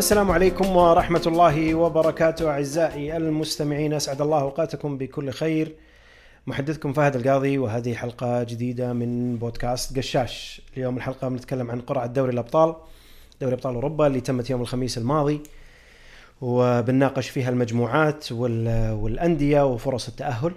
السلام عليكم ورحمة الله وبركاته أعزائي المستمعين أسعد الله أوقاتكم بكل خير. محدثكم فهد القاضي وهذه حلقة جديدة من بودكاست قشاش. اليوم الحلقة بنتكلم عن قرعة دوري الأبطال دوري أبطال أوروبا اللي تمت يوم الخميس الماضي وبنناقش فيها المجموعات وال- والأندية وفرص التأهل.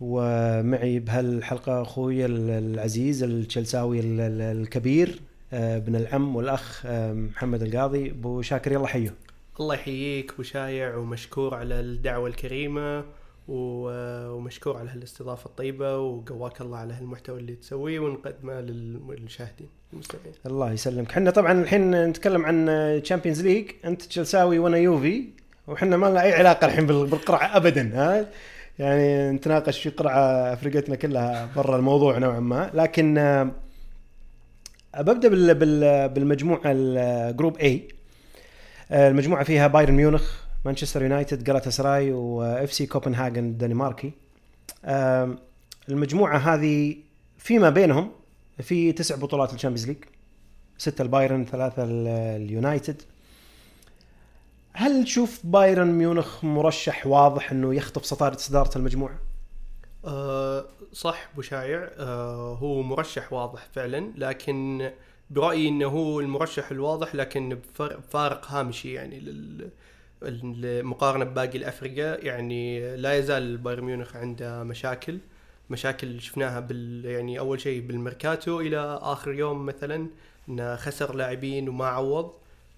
ومعي بهالحلقة أخوي العزيز التشلساوي ال- ال- الكبير ابن العم والأخ آه، محمد القاضي. أبو شاكر يلا حيه الله يحييك أبو شايع ومشكور على الدعوة الكريمة و- ومشكور على هالاستضافة الطيبة وقواك الله على هالمحتوى اللي تسويه ونقدمه للمشاهدين المستمعين. الله يسلمك. إحنا طبعا الحين نتكلم عن Champions League أنت تشيلساوي وأنا يوفي وحنا ما لنا أي علاقة الحين بال- بالقرعة ابدا ها؟ يعني نتناقش في قرعة فرقتنا كلها برا الموضوع نوعا ما. لكن آه، ببدأ بال- بال- بالمجموعة ال group اي المجموعة فيها بايرن ميونخ مانشستر يونايتد جالاتا سراي و FC كوبنهاجن الدنماركي. المجموعة هذه فيما بينهم في تسع بطولات ال Champions League. ستة البايرن ثلاثة ال- اليونايتد. هل تشوف بايرن ميونخ مرشح واضح إنه يخطف صدارة صدارة المجموعة؟ أه صح ابو شايع أه هو مرشح واضح فعلا لكن برأيي إنه هو المرشح الواضح لكن بفرق فارق هامشي يعني لل المقارنه بباقي الافرقه يعني لا يزال بايرن ميونخ عنده مشاكل مشاكل شفناها بال يعني أول شيء بالميركاتو إلى آخر يوم مثلا انه خسر لاعبين وما عوض.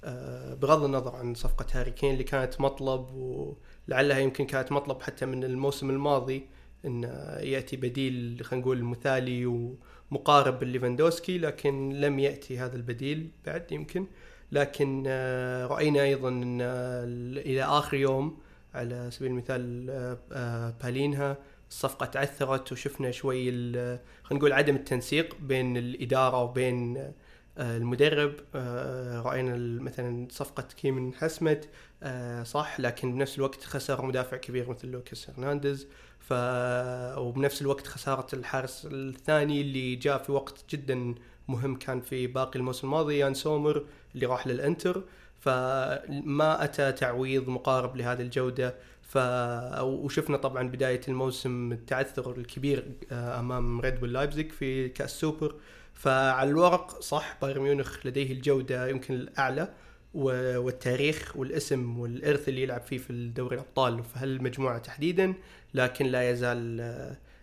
آه، بغض النظر عن صفقة هاري كين اللي كانت مطلب ولعلها يمكن كانت مطلب حتى من الموسم الماضي. إن يأتي بديل خلينا نقول مثالي ومقارب ليفاندوسكي لكن لم يأتي هذا البديل بعد يمكن. لكن آه، رأينا أيضا إن إلى آخر يوم على سبيل المثال آه، آه، بالينها الصفقة تعثرت وشفنا شوي خلينا نقول عدم التنسيق بين الإدارة وبين المدرب. ال- مثلا صفقة كيمن حسمت آه، صح لكن بنفس الوقت خسر مدافع كبير مثل لوكاس هرنانديز. ف وبنفس الوقت خسارة الحارس الثاني اللي جاء في وقت جدا مهم كان في باقي الموسم الماضي يان سومر اللي راح للإنتر. فما أتى تعويض مقارب لهذه الجودة. ف وشفنا طبعا بداية الموسم التعثر الكبير آه، أمام ريد بول لايبزيج في كأس سوبر. فعلى الورق صح بايرن ميونخ لديه الجودة يمكن الأعلى والتاريخ والاسم والإرث اللي يلعب فيه في الدوري الأبطال. في هالمجموعه تحديدا؟ لكن لا يزال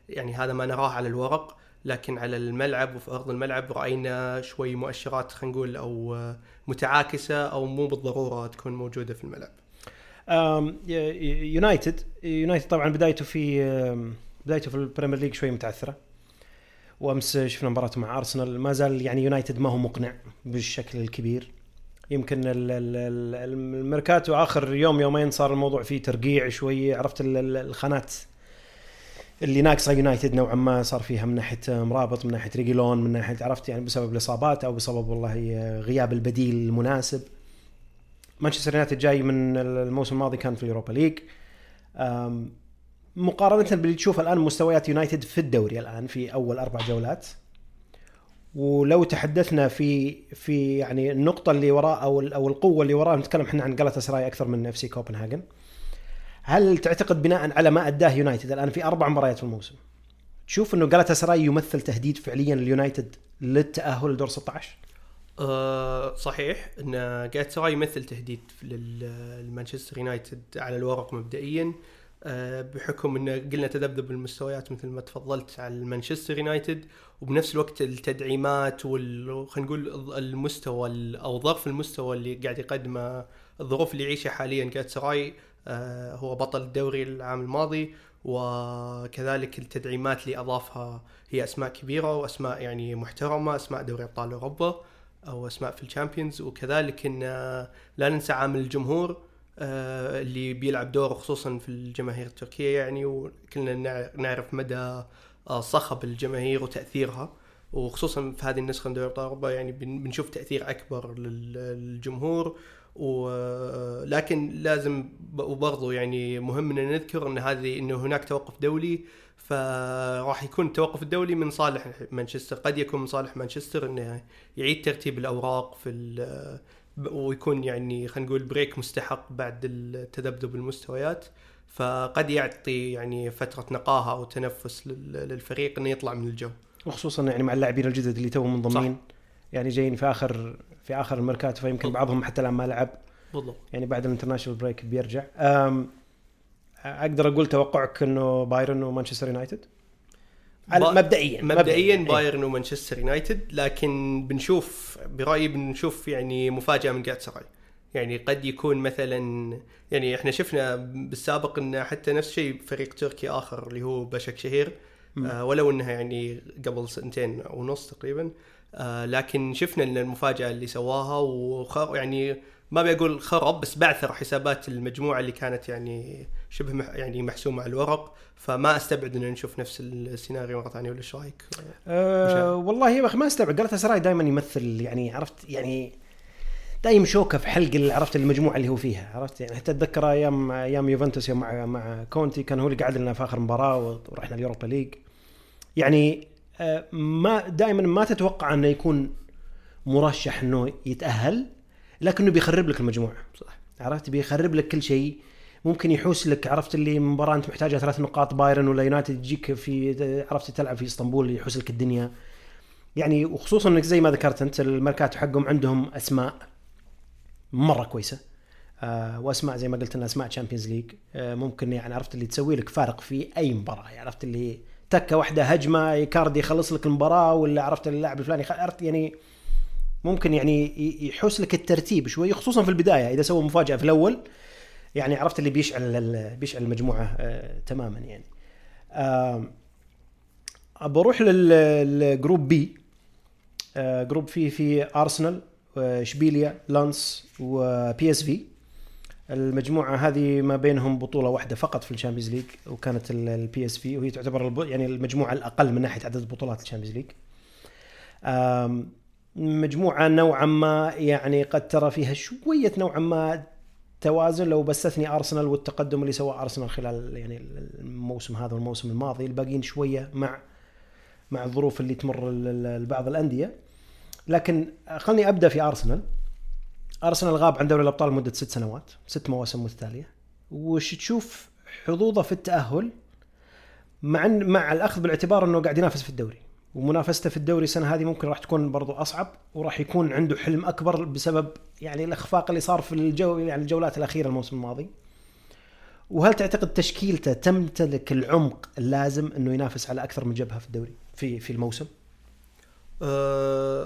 يعني هذا ما نراه على الورق لكن على الملعب وفي أرض الملعب رأينا شوي مؤشرات خلينا نقول أو متعاكسة أو مو بالضرورة تكون موجودة في الملعب. يونايتد يونايتد طبعا بدايته في بدايته في ال Premier League شوي متعثرة وأمس شفنا مباراته مع أرسنال ما زال يعني يونايتد ما هو مقنع بالشكل الكبير يمكن ال- ال- ال- الميركاتو آخر يوم يومين صار الموضوع فيه ترقيع شوي. عرفت ال- ال- الخانات اللي ناقصة يونايتد نوعا ما صار فيها من ناحية امرابط من ناحية ريجيلون من ناحية عرفت يعني بسبب الإصابات أو بسبب والله غياب البديل المناسب. مانشستر يونايتد جاي من الموسم الماضي كان في ال Europa League. أم، مقارنة باللي تشوفه الآن مستويات يونايتد في الدوري الآن في أول أربع جولات. ولو تحدثنا في في يعني النقطة اللي وراء أو أو القوة اللي وراء نتكلم إحنا عن جالطة سراي أكثر من FC كوبنهاجن. هل تعتقد بناء على ما أداه يونايتد الآن في أربع مباريات في الموسم تشوف إنه جالطة سراي يمثل تهديد فعليا لليونايتد للتأهل لدور 16 أه صحيح إن جالطة سراي يمثل تهديد لل- لمانشستر يونايتد على الورق مبدئيا. أه بحكم انه قلنا تذبذب المستويات مثل ما تفضلت على مانشستر يونايتد وبنفس الوقت التدعيمات وال خلينا نقول المستوى ال- أو ظرف المستوى اللي قاعد يقدمه الظروف اللي يعيشها حاليا جات سراي أه هو بطل الدوري العام الماضي وكذلك التدعيمات اللي أضافها هي أسماء كبيرة وأسماء يعني محترمة أسماء دوري أبطال أوروبا أو أسماء في الشامبيونز. وكذلك إن آه، لا ننسى عامل الجمهور آه، اللي بيلعب دور خصوصا في الجماهير التركية يعني وكلنا نع- نعرف مدى آه، صخب الجماهير وتأثيرها وخصوصا في هذه النسخة من دوري أبطال أوروبا يعني بن- بنشوف تأثير أكبر لل- للجمهور ولكن لازم وبرضه يعني مهم ان نذكر إن هذه انه هناك توقف دولي فراح يكون التوقف الدولي من صالح مانشستر قد يكون من صالح مانشستر إنه يعيد ترتيب الأوراق في ويكون يعني خلينا نقول بريك مستحق بعد التذبذب المستويات. فقد يعطي يعني فترة نقاهة أو تنفس لل- للفريق إنه يطلع من الجو. وخصوصا يعني مع اللاعبين الجدد اللي توهم منضمين. يعني جايين في اخر في آخر الميركاتو فيمكن بالضبط. بعضهم حتى الآن ما لعب. بالضبط. يعني بعد ال international break بيرجع. أم أقدر أقول توقعك إنه بايرن ومانشستر يونايتد؟ با- مبدئيا مبدئيا. إيه. بايرن ومانشستر يونايتد لكن بنشوف برأيي بنشوف يعني مفاجأة من جالطة سراي يعني قد يكون مثلا يعني إحنا شفنا بالسابق إن حتى نفس الشيء فريق تركي آخر اللي هو بشك شهير آه ولو إنها يعني قبل سنتين أو نص تقريبا آه لكن شفنا إن المفاجأة اللي سواها وخر يعني ما بقول خرب بس بعثر حسابات المجموعة اللي كانت يعني شبه مح يعني محسومة على الورق فما أستبعد إن نشوف نفس السيناريو مرة ثانية ولا إيش رأيك؟ أه والله يا أخي ما أستبعد جلطة سراي دائما يمثل يعني عرفت يعني دايم شوكة في حلق اللي عرفت المجموعة اللي هو فيها عرفت؟ يعني حتى أتذكر أيام أيام يوفنتوس يوم مع مع كونتي كان هو اللي قعد لنا في آخر مباراة ورحنا اليوروبا league. يعني آه، ما دائما ما تتوقع إنه يكون مرشح إنه يتأهل لكنه بيخرب لك المجموعة. صح. عرفت؟ بيخرب لك كل شيء. ممكن يحوس لك عرفت؟ اللي مباراة أنت محتاجها ثلاث نقاط بايرن ولا يونايتد تجيك في عرفت؟ تلعب في إسطنبول يحوس لك الدنيا. يعني وخصوصا إنك زي ما ذكرت أنت الميركاتو حقهم عندهم أسماء. مرة كويسة. آه واسماء زي ما قلت انها أسماء Champions League آه ممكن يعني عرفت اللي تسوي لك فارق في أي مباراة. يعني عرفت اللي تكة واحدة هجمة ايكاردي يخلص لك المباراة ولا عرفت اللاعب الفلاني عرفت يعني ممكن يعني يحوس لك الترتيب شوي خصوصا في البداية. إذا سوى مفاجأة في الأول يعني عرفت اللي بيشعل بيشعل المجموعة آه تماما يعني. آه بروح لل- لل group B. آه group فيه في ارسنال واشبيليا لانس و PSV المجموعة هذه ما بينهم بطولة واحدة فقط في ال Champions League وكانت ال PSV وهي تعتبر يعني المجموعة الأقل من ناحية عدد بطولات ال Champions League. مجموعة نوعا ما يعني قد ترى فيها شوية نوعا ما توازن لو بستثني أرسنال والتقدم اللي سواه أرسنال خلال يعني الموسم هذا والموسم الماضي الباقيين شوية مع مع الظروف اللي تمر ال- ال- بعض الأندية. لكن خلني أبدأ في أرسنال. أرسنال غاب عن دوري الأبطال لمدة ست سنوات ست مواسم متتالية. وش تشوف حظوظه في التأهل؟ مع مع الأخذ بالاعتبار إنه قاعد ينافس في الدوري. ومنافسته في الدوري السنة هذه ممكن راح تكون برضو أصعب وراح يكون عنده حلم أكبر بسبب يعني الإخفاق اللي صار في الجو يعني الجولات الأخيرة الموسم الماضي. وهل تعتقد تشكيلته تمتلك العمق اللازم إنه ينافس على أكثر من جبهة في الدوري في في الموسم؟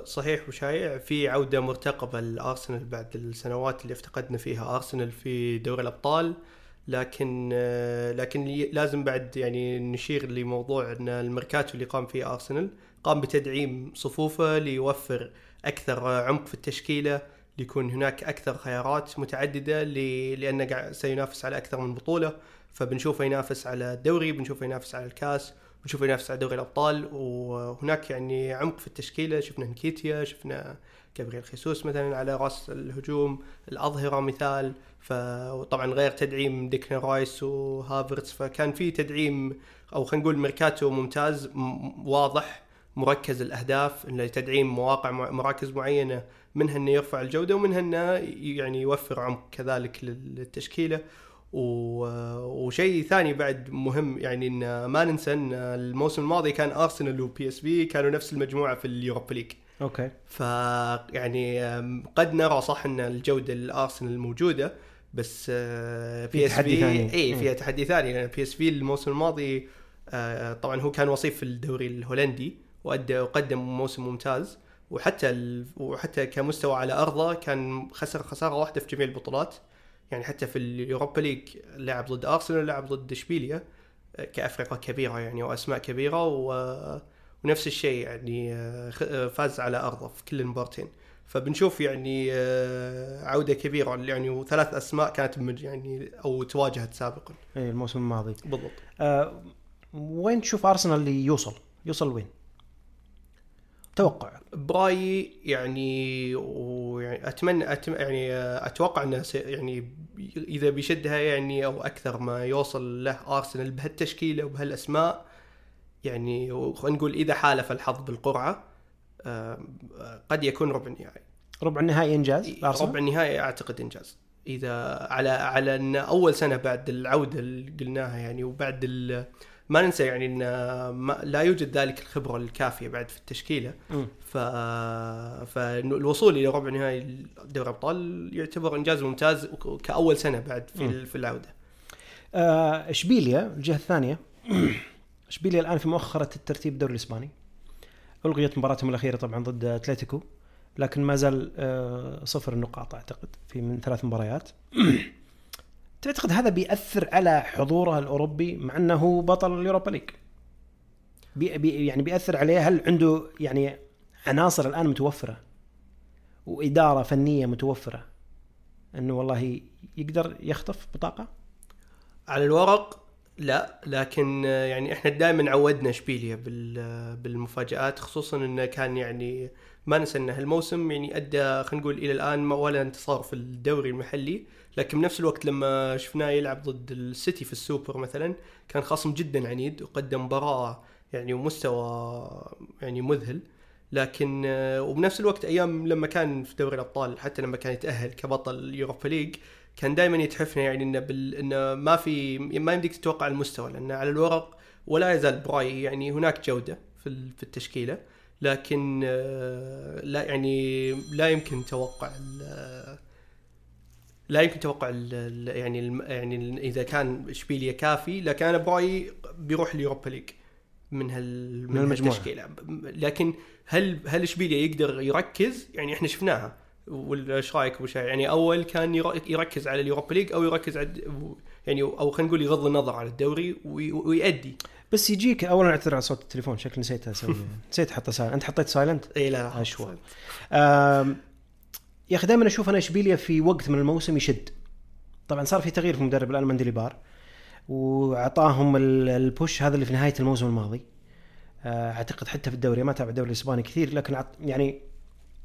صحيح وشايع في عودة مرتقبة لأرسنال بعد السنوات اللي افتقدنا فيها. أرسنال في دوري الأبطال لكن لكن لازم بعد يعني نشير لموضوع أن الميركاتو اللي قام فيه أرسنال قام بتدعيم صفوفه ليوفر أكثر عمق في التشكيلة ليكون هناك أكثر خيارات متعددة لأنه سينافس على أكثر من بطولة. فبنشوفه ينافس على الدوري بنشوفه ينافس على الكاس. ونشوف ينافس على دوري الأبطال. وهناك يعني عمق في التشكيلة. شفنا نكيتيا شفنا جابرييل خيسوس مثلا على رأس الهجوم الأظهرة مثال. فطبعا غير تدعيم ديكنا رايس وهافرتس فكان في تدعيم أو خلينا نقول ميركاتو ممتاز واضح مركز الأهداف إنه تدعيم مواقع مراكز معينة منها إنه يرفع الجودة ومنها إنه يعني يوفر عمق كذلك للتشكيلة. وشيء ثاني بعد مهم يعني إن ما ننسى إن الموسم الماضي كان ارسنال و PSV كانوا نفس المجموعة في اليوروبا league. أوكي. ف يعني قد نرى صح إن الجودة الارسنال موجودة بس في PSV ثاني. اي. فيها تحدي ثاني. لأن PSV الموسم الماضي آه، طبعا هو كان وصيف في الدوري الهولندي وادى وقدم موسم ممتاز. وحتى ال... وحتى كمستوى على أرضه كان خسر خسارة واحدة في جميع البطولات. يعني حتى في اليوروبا league لعب ضد ارسنال لعب ضد اشبيليا آه، كافرقه كبيرة يعني وأسماء كبيرة و... ونفس الشيء يعني آه، آه، فاز على أرضه في كل المبارتين فبنشوف يعني عودة كبيرة يعني وثلاث أسماء كانت مج- يعني أو تواجهت سابقا اي الموسم الماضي بالضبط آه وين تشوف ارسنال اللي يوصل؟ يوصل وين؟ توقع. برايي يعني ويعني أتمنى أتم يعني أتوقع إنه يعني إذا بيشدها يعني أو أكثر ما يوصل له ارسنال بهالتشكيلة وبهالأسماء يعني خلينا نقول إذا حالف الحظ بالقرعة آه، قد يكون ربع نهائي ربع النهائي إنجاز؟ ربع النهائي أعتقد إنجاز. إذا على على إن أول سنة بعد العودة اللي قلناها يعني وبعد ال- ما ننسى يعني إن ما لا يوجد ذلك الخبرة الكافية بعد في التشكيلة. ف فالوصول إلى ربع نهائي دوري الابطال يعتبر إنجاز ممتاز كأول سنة بعد في في العودة. آه، إشبيليا الجهة الثانية. إشبيليا الآن في مؤخرة الترتيب الدوري الإسباني. ألغيت مباراتهم الأخيرة طبعا ضد أتلتيكو لكن ما زال آه، صفر النقاط أعتقد في من ثلاث مباريات. تعتقد هذا بيأثر على حضوره الأوروبي مع أنه بطل اليوروبا league؟ بي بي يعني بيأثر عليه؟ هل عنده يعني عناصر الآن متوفرة؟ وإدارة فنية متوفرة؟ أنه والله يقدر يخطف بطاقة؟ على الورق لا. لكن يعني إحنا دائما عودنا اشبيليا بال- بالمفاجآت خصوصا إنه كان يعني ما ننسى إنه الموسم يعني أدى خلينا نقول إلى الآن ولا انتصار في الدوري المحلي. لكن بنفس الوقت لما شفناه يلعب ضد السيتي في السوبر مثلا كان خصم جدا عنيد وقدم مباراة يعني ومستوى يعني مذهل. لكن آه، وبنفس الوقت أيام لما كان في دوري الأبطال حتى لما كان يتأهل كبطل اليوروبا league كان دائما يتحفنا يعني إنه بال... إنه ما في ما يمديك تتوقع المستوى لأن على الورق ولا يزال برايي يعني هناك جودة في في التشكيلة. لكن آه، لا يعني لا يمكن توقع لا يمكن توقع ال- ال- يعني الم- يعني ال- إذا كان اشبيليا كافي لكن أنا برايي بيروح اليوروبا league من هال من المجموعة. هالتشكيلة. لكن هل هل اشبيليا يقدر يركز؟ يعني إحنا شفناها. ولا إيش رأيك أبو؟ يعني أول كان ير- يركز على اليوروبا league أو يركز على يعني أو خلينا نقول يغض النظر عن الدوري وي- ويأدي بس يجيك اولا أعتذر على صوت التليفون شكل نسيت أسوي. نسيت احطه silent. أنت حطيت silent؟ اي لا. آم، يا أخي دائما أشوف أنا اشبيليا في وقت من الموسم يشد طبعا صار في تغيير في المدرب الآن مندليبار وأعطاهم ال- ال push هذا اللي في نهاية الموسم الماضي آه، أعتقد حتى في الدوري ما تابع الدوري الإسباني كثير لكن يعني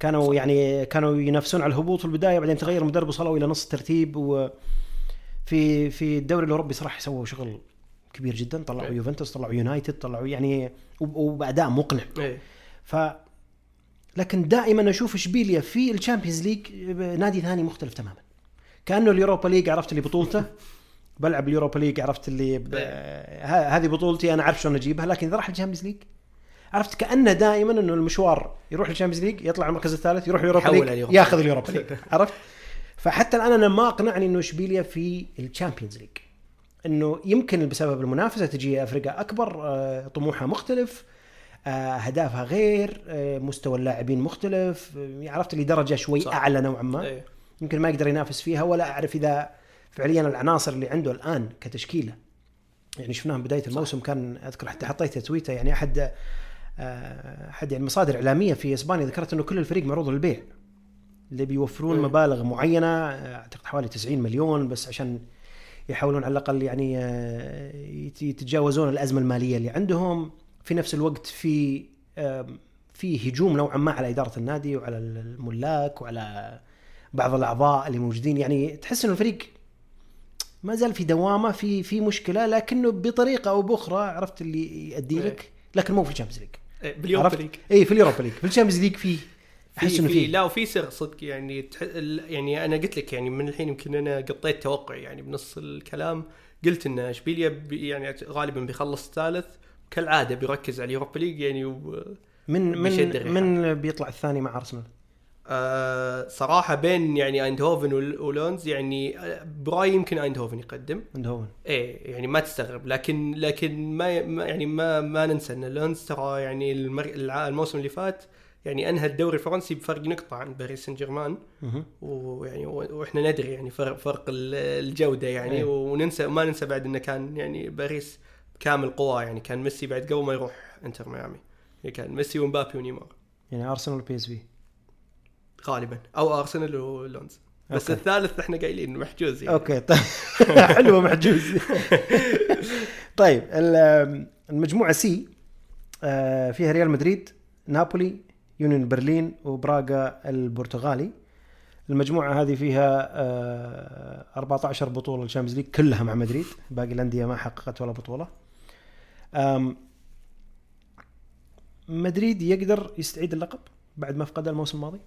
كانوا. يعني كانوا ينافسون على الهبوط في البداية بعدين تغير المدرب وصلوا إلى نص الترتيب وفي في الدوري الأوروبي صراحة سووا شغل كبير جدا طلعوا إيه. يوفنتوس طلعوا يونايتد طلعوا يعني وب- وباداء مقنع إيه ف لكن دائما أشوف اشبيليا في ال Champions League نادي ثاني مختلف تماما. كأنه اليوروبا league عرفت اللي بطولته؟ بلعب اليوروبا league عرفت اللي ب... ه- هذه بطولتي أنا عارف شلون أجيبها لكن إذا راح ال Champions League عرفت كأنه دائما إنه المشوار يروح ال Champions League يطلع المركز الثالث يروح اليوروبا league. ياخذ اليوروبا league. عرفت؟ فحتى الآن أنا ما أقنعني إنه اشبيليا في ال Champions League. إنه يمكن بسبب المنافسة تجي افرقه أكبر آه، طموحها مختلف اهدافها غير آه، مستوى اللاعبين مختلف آه، عرفت لي درجة شوي صح. أعلى نوعا ما. إيه. يمكن ما يقدر ينافس فيها ولا أعرف إذا فعليا العناصر اللي عنده الآن كتشكيلة. يعني شفناها بداية الموسم كان أذكر حتى حطيت تويته يعني أحد آه، أحد يعني مصادر إعلامية في إسبانيا ذكرت إنه كل الفريق معروض للبيع. اللي بيوفرون مم. مبالغ معينة أعتقد حوالي 90 مليون بس عشان يحاولون على الأقل يعني يت- يتجاوزون الأزمة المالية اللي عندهم. في نفس الوقت في في هجوم نوعا ما على إدارة النادي وعلى الملاك وعلى بعض الأعضاء اللي موجودين. يعني تحس إنه الفريق ما زال في دوامة في في مشكلة لكنه بطريقة أو بأخرى عرفت اللي يؤدي إيه. لك لكن مو في ال Champions League. إيه، بال Europa؟ League. اي في ال Europa League. في ال Champions League في أحس إنه في لا وفي سر صدق. يعني تح... يعني أنا قلت لك يعني من الحين يمكن أنا قطيت توقعي. يعني بنص الكلام قلت إن إشبيليا بي يعني غالبا بيخلص الثالث كالعادة بيركز على ال Europa League يعني و... من من. من بيطلع الثاني مع أرسنال آه صراحة بين يعني أيندهوفن ول- ولونز يعني آه، برأيي يمكن أيندهوفن يقدم عند هون إيه يعني ما تستغرب لكن لكن ما يعني ما ما ننسى إن لونز ترى يعني المر... الموسم اللي فات يعني أنهى الدوري الفرنسي بفرق نقطة عن باريس سان جيرمان. ويعني وإحنا ندري يعني فرق فرق ال- الجودة يعني أيه. وننسى ما ننسى بعد إنه كان يعني باريس بكامل قواه يعني كان ميسي بعد قبل ما يروح انتر ميامي. يعني كان ميسي ومبابي ونيمار. يعني أرسنال و PSV غالبا. أو أرسنال ولونز بس أوكي. الثالث إحنا قايلين محجوز يعني. أوكي طيب. حلوة محجوز. طيب ال- المجموعة C آه، فيها ريال مدريد نابولي يونيون برلين وبراغا البرتغالي. المجموعة هذه فيها آه، 14 بطولة ال Champions League كلها مع مدريد. باقي الأندية ما حققت ولا بطولة. مدريد يقدر يستعيد اللقب بعد ما فقد الموسم الماضي؟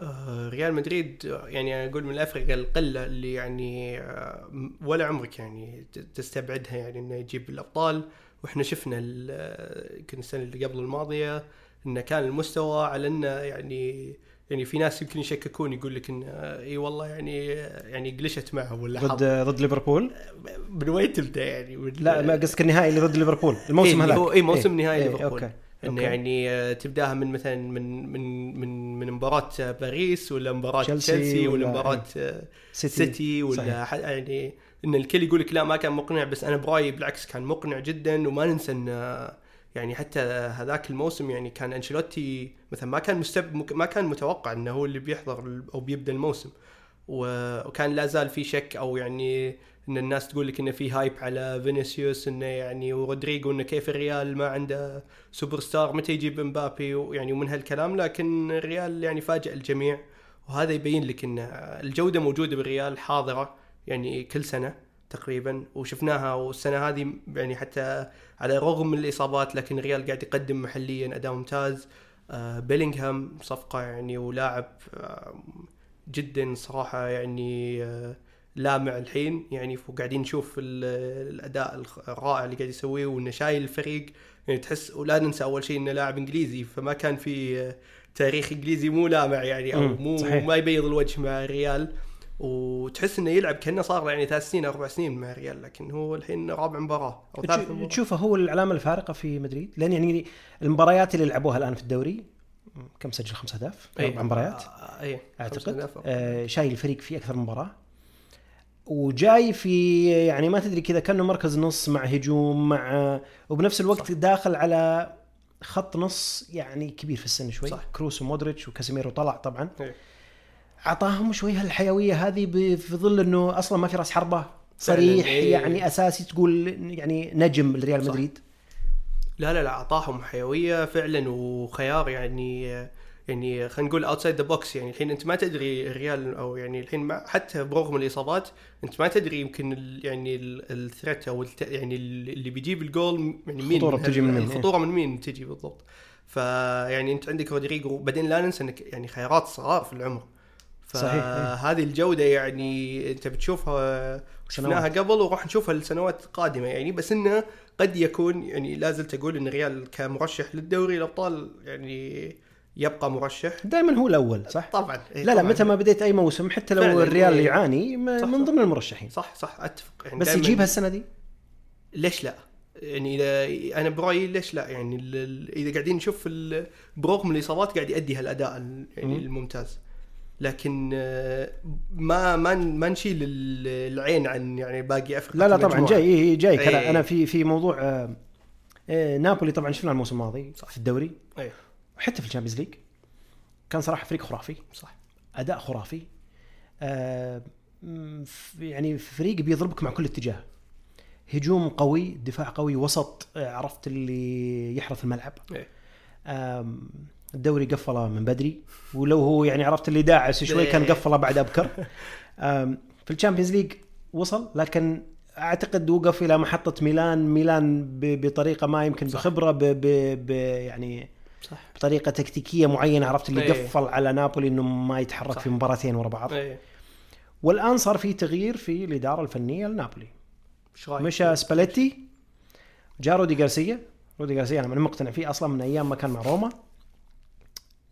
آه، ريال مدريد يعني أقول من الافرقه القلة اللي يعني آه، ولا عمرك يعني تستبعدها يعني إنه يجيب الأبطال. وإحنا شفنا ال- آه، يمكن السنة اللي قبل الماضية إنه كان المستوى على إنه يعني يعني في ناس يمكن يشككون يقول لك انه إي والله يعني يعني قلشت معهم ولا ضد. ضد ليفربول من وين تبدأ يعني من لا ما قصدك النهائي اللي ضد ليفربول الموسم إيه، هذاك هو- إيه، موسم نهائي إيه، ليفربول. أوكي إنه. يعني آه، تبدأها من مثلا من من من من مباراة آه، باريس ولا مباراة تشيلسي ولا ولا- مباراة آه، سيتي, سيتي ولا يعني إن الكل يقول لك لا ما كان مقنع بس أنا برأيي بالعكس كان مقنع جدا وما ننسى إن آه، يعني حتى هذاك الموسم يعني كان أنشيلوتي مثلا ما كان مستب ما كان متوقع إنه هو اللي بيحضر أو بيبدأ الموسم. وكان لا زال في شك أو يعني إن الناس تقول لك إنه في hype على فينيسيوس إنه يعني ورودريجو إنه كيف الريال ما عنده سوبر ستار متى يجيب امبابي ويعني ومن هالكلام. لكن الريال يعني فاجأ الجميع. وهذا يبين لك إن الجودة موجودة بالريال حاضرة يعني كل سنة. تقريبا وشفناها والسنة هذه يعني حتى على الرغم من الإصابات لكن الريال قاعد يقدم محليا أداء ممتاز. آه، بيلينغهام صفقة يعني ولاعب آه، جدا صراحة يعني آه، لامع الحين يعني. وقاعدين نشوف ال- الأداء الرائع اللي قاعد يسويه وإنه شايل الفريق. يعني تحس ولا ننسى أول شيء إنه لاعب إنجليزي فما كان في تاريخ إنجليزي مو لامع يعني أو مو صحيح. ما يبيض الوجه مع الريال وتحس إنه يلعب كأنه صار يعني ثلاث سنين أربع سنين مع الريال لكن هو الحين رابع مباراة أو ثالث مباراة. تشوفه هو العلامة الفارقة في مدريد لأن يعني المباريات اللي لعبوها الآن في الدوري كم سجل؟ خمس اهداف إيه. أربع مباريات؟ آه، إيه. أعتقد. آه شايل الفريق في أكثر من مباراة. وجاي في يعني ما تدري كذا كأنه مركز نص مع هجوم مع وبنفس الوقت صح. داخل على خط نص يعني كبير في السن شوي. صح. كروس ومودريتش وكاسيميرو طلع طبعا. إيه. أعطاهم شوي هالحيوية هذه ب- في ظل إنه أصلا ما في رأس حربة. صريح إيه. يعني أساسي تقول يعني نجم لريال. مدريد. لا لا لا أعطاهم حيوية فعلا وخيار يعني يعني خلينا نقول outside the box يعني الحين أنت ما تدري الريال أو يعني الحين ما حتى برغم الإصابات أنت ما تدري يمكن ال يعني ال threat أو الت يعني اللي بيجيب الجول يعني مين. الخطورة بتجي من مين، الخطوره من مين تجي بالضبط. فيعني أنت عندك رودريجو. بعدين لا ننسى إنك يعني خيارات صغار في العمر. فهذه الجودة يعني أنت بتشوفها شفناها. قبل وراح نشوفها السنوات القادمه يعني بس إنه قد يكون يعني لا زلت أقول إن الريال كمرشح للدوري الأبطال يعني يبقى مرشح دائما هو الأول صح؟ طبعا إيه لا لا. متى ما بديت أي موسم حتى لو الريال إيه. يعاني من. ضمن المرشحين صح صح أتفق يعني بس يجيبها السنة دي ليش لا؟ يعني إذا أنا برأيي ليش لا يعني إذا قاعدين نشوف برغم الإصابات قاعد يؤدي هالأداء ال- يعني مم. الممتاز لكن آه، ما ما ما نشيل ال- العين عن يعني باقي الأفرقة. لا لا طبعا المجموعة. جاي إيه، جاي إيه. أنا في في موضوع آه، آه، نابولي طبعا شفنا الموسم الماضي صح. في الدوري. إيه. وحتى في ال Champions ليج كان صراحة فريق خرافي. صح. أداء خرافي. آه، يعني فريق بيضربك مع كل اتجاه. هجوم قوي دفاع قوي وسط عرفت اللي يحرث الملعب. آم، الدوري قفله من بدري ولو هو يعني عرفت اللي داعس شوي كان قفله بعد أبكر في ال Champions League وصل لكن أعتقد وقف إلى محطة ميلان ميلان بطريقة ما يمكن صح. بخبرة ب ب ب يعني صح بطريقة تكتيكية معينة عرفت اللي إيه. قفل على نابولي إنه ما يتحرك صح. في مباراتين ورا بعض إيه والآن صار في تغيير في الإدارة الفنية لنابولي؟ مشى سباليتي جاء رودي غارسيا رودي غارسيا أنا مقتنع فيه أصلا من أيام ما كان مع روما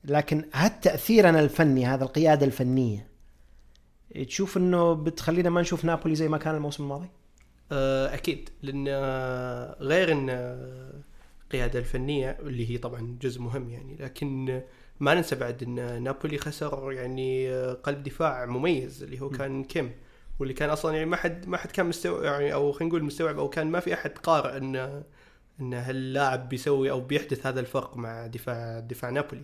لكن هل تأثيرنا الفني هذا القيادة الفنية. تشوف إنه بتخلينا ما نشوف نابولي زي ما كان الموسم الماضي؟ آه، أكيد لأن آه، غير إن آه، القيادة الفنية اللي هي طبعا جزء مهم يعني لكن ما ننسى بعد إن نابولي خسر يعني قلب دفاع مميز اللي هو كان كيم واللي كان أصلا يعني ما حد ما حد كان مستوعب يعني أو خلينا نقول مستوعب أو كان ما في أحد قارئ إن إن هاللاعب بيسوي أو بيحدث هذا الفرق مع دفاع دفاع نابولي.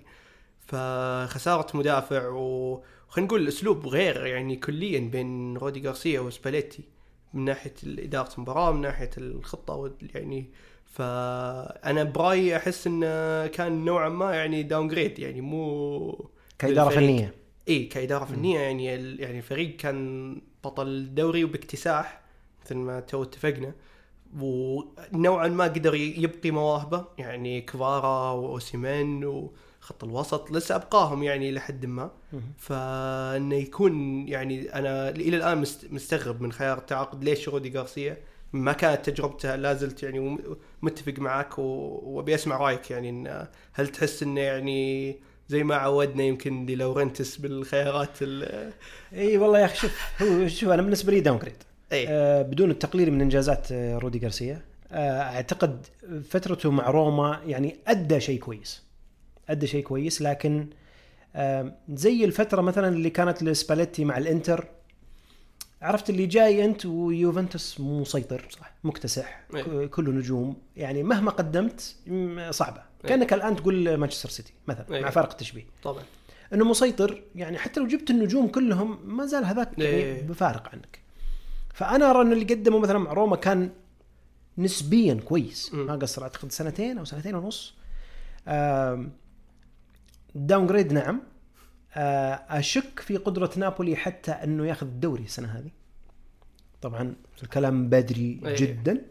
فخسارة مدافع و خلينا نقول الاسلوب غير يعني كليا بين رودي غارسيا وسباليتي من ناحية إدارة المباراة من ناحية الخطة يعني. فأنا برأيي أحس انه كان نوعا ما يعني downgrade يعني مو كإدارة. فنية. اي كإدارة فنية يعني يعني الفريق كان بطل الدوري وباكتساح مثل ما تو اتفقنا. ونوعا ما قدر يبقي مواهبة يعني كفارا وأوسيمين خط الوسط لسه ابقاهم يعني لحد ما. فإنه يكون يعني أنا إلى الآن مست- مستغرب من خيار التعاقد ليش رودي غارسيا ما كانت تجربته لا زلت يعني متفق معك وأبي أسمع رأيك يعني إن هل تحس إنه يعني زي ما عودنا يمكن لورنتس بالخيارات ال إي والله يا أخي شوف هو شوف أنا بالنسبة لي downgrade إي. آه بدون التقليل من إنجازات آه رودي غارسيا. آه أعتقد فترته مع روما يعني أدى شيء كويس. ادى شيء كويس لكن زي الفترة مثلا اللي كانت لسباليتي مع الإنتر عرفت اللي جاي أنت ويوفنتوس مسيطر صح مكتسح. ك- كله نجوم يعني مهما قدمت م- صعبة إيه. كأنك الآن تقول مانشستر سيتي مثلا إيه. مع فارق التشبيه طبعا إنه مسيطر يعني حتى لو جبت النجوم كلهم ما زال هذاك يعني إيه. بفارق عنك فأنا أرى ان اللي قدمه مثلا مع روما كان نسبيا كويس مم. ما قصر أعتقد سنتين أو سنتين ونص downgrade نعم آه، أشك في قدرة نابولي حتى أنه ياخذ الدوري السنة هذه طبعا الكلام بدري إيه. جدا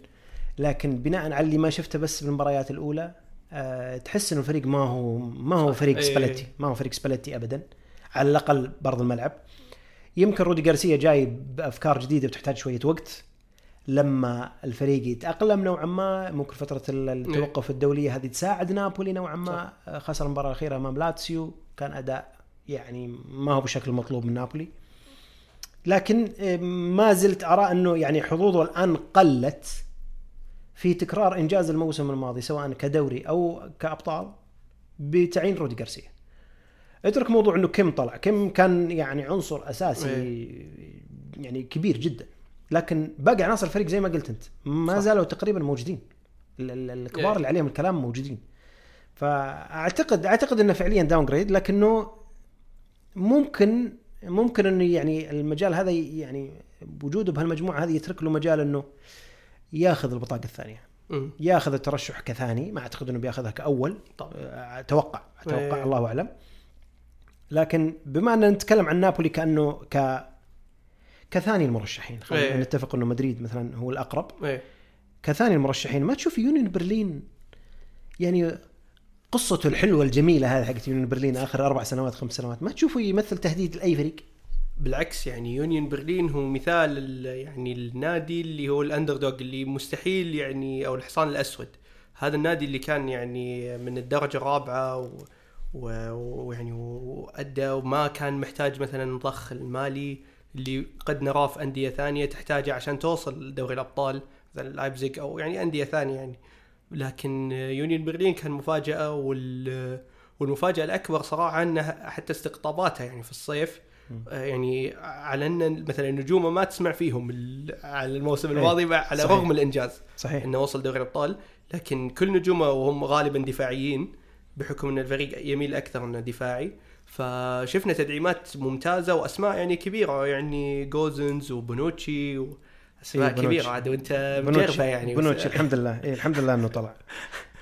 لكن بناء على اللي ما شفته بس بالمباريات الأولى أه تحس إنه الفريق ما هو ما هو. فريق إيه. سباليتي ما هو فريق سباليتي ابدا على الأقل برض الملعب يمكن رودي جارسيا جاي بأفكار جديدة بتحتاج شوية وقت لما الفريق يتأقلم نوعا ما ممكن فترة ال- التوقف الدولية هذه تساعد نابولي نوعا ما. آه، خسر المباراة الأخيرة أمام لاتسيو كان أداء يعني ما هو بالشكل المطلوب من نابولي. لكن آه، ما زلت أرى أنه يعني حظوظه الآن قلت في تكرار إنجاز الموسم الماضي سواء كدوري أو كأبطال بتعيين رودي غارسيا. اترك موضوع إنه كم طلع كم كان يعني عنصر أساسي يعني كبير جدا. لكن باقي عناصر الفريق زي ما قلت أنت ما صح. زالوا تقريبا موجودين ال- ال- الكبار إيه. اللي عليهم الكلام موجودين فاعتقد أعتقد إنه فعليا داون جريد لكنه ممكن ممكن إنه يعني المجال هذا يعني وجوده بهالمجموعة هذه يترك له مجال إنه ياخذ البطاقة الثانية. ياخذ الترشح كثاني ما أعتقد إنه بياخذها كأول طبعا أتوقع أتوقع إيه. الله أعلم لكن بما أن نتكلم عن نابولي كأنه ك كثاني المرشحين. خلينا إيه. نتفق إنه مدريد مثلا هو الأقرب. إيه. كثاني المرشحين ما تشوف يونيون برلين؟ يعني قصته الحلوة الجميلة هذه حقت يونيون برلين آخر أربع سنوات خمس سنوات ما تشوفه يمثل تهديد لأي فريق؟ بالعكس يعني يونيون برلين هو مثال ال- يعني النادي اللي هو الاندر دوغ اللي مستحيل يعني أو الحصان الأسود. هذا النادي اللي كان يعني من الدرجة الرابعة و- ويعني وأدى وما كان محتاج مثلا الضخ المالي. اللي قد نراه في أندية ثانية تحتاجه عشان توصل لدوري الأبطال مثلا لايبزيج أو يعني أندية ثانية يعني. لكن يونيون برلين كان مفاجأة وال والمفاجأة الأكبر صراحة أنه حتى استقطاباتها يعني في الصيف آه، يعني على أن مثلا نجومه ما تسمع فيهم على الموسم إيه، الماضي على صحيح. رغم الإنجاز صحيح. إنه وصل دوري الأبطال. لكن كل نجومه وهم غالبا دفاعيين بحكم أن الفريق يميل أكثر أنه دفاعي. فشفنا تدعيمات ممتازة وأسماء يعني كبيرة يعني جوسنز وبونوتشي وأسماء إيه، بونوتشي. كبيرة عاد وأنت مجربه يعني بونوتشي الحمد لله. إيه الحمد لله إنه طلع.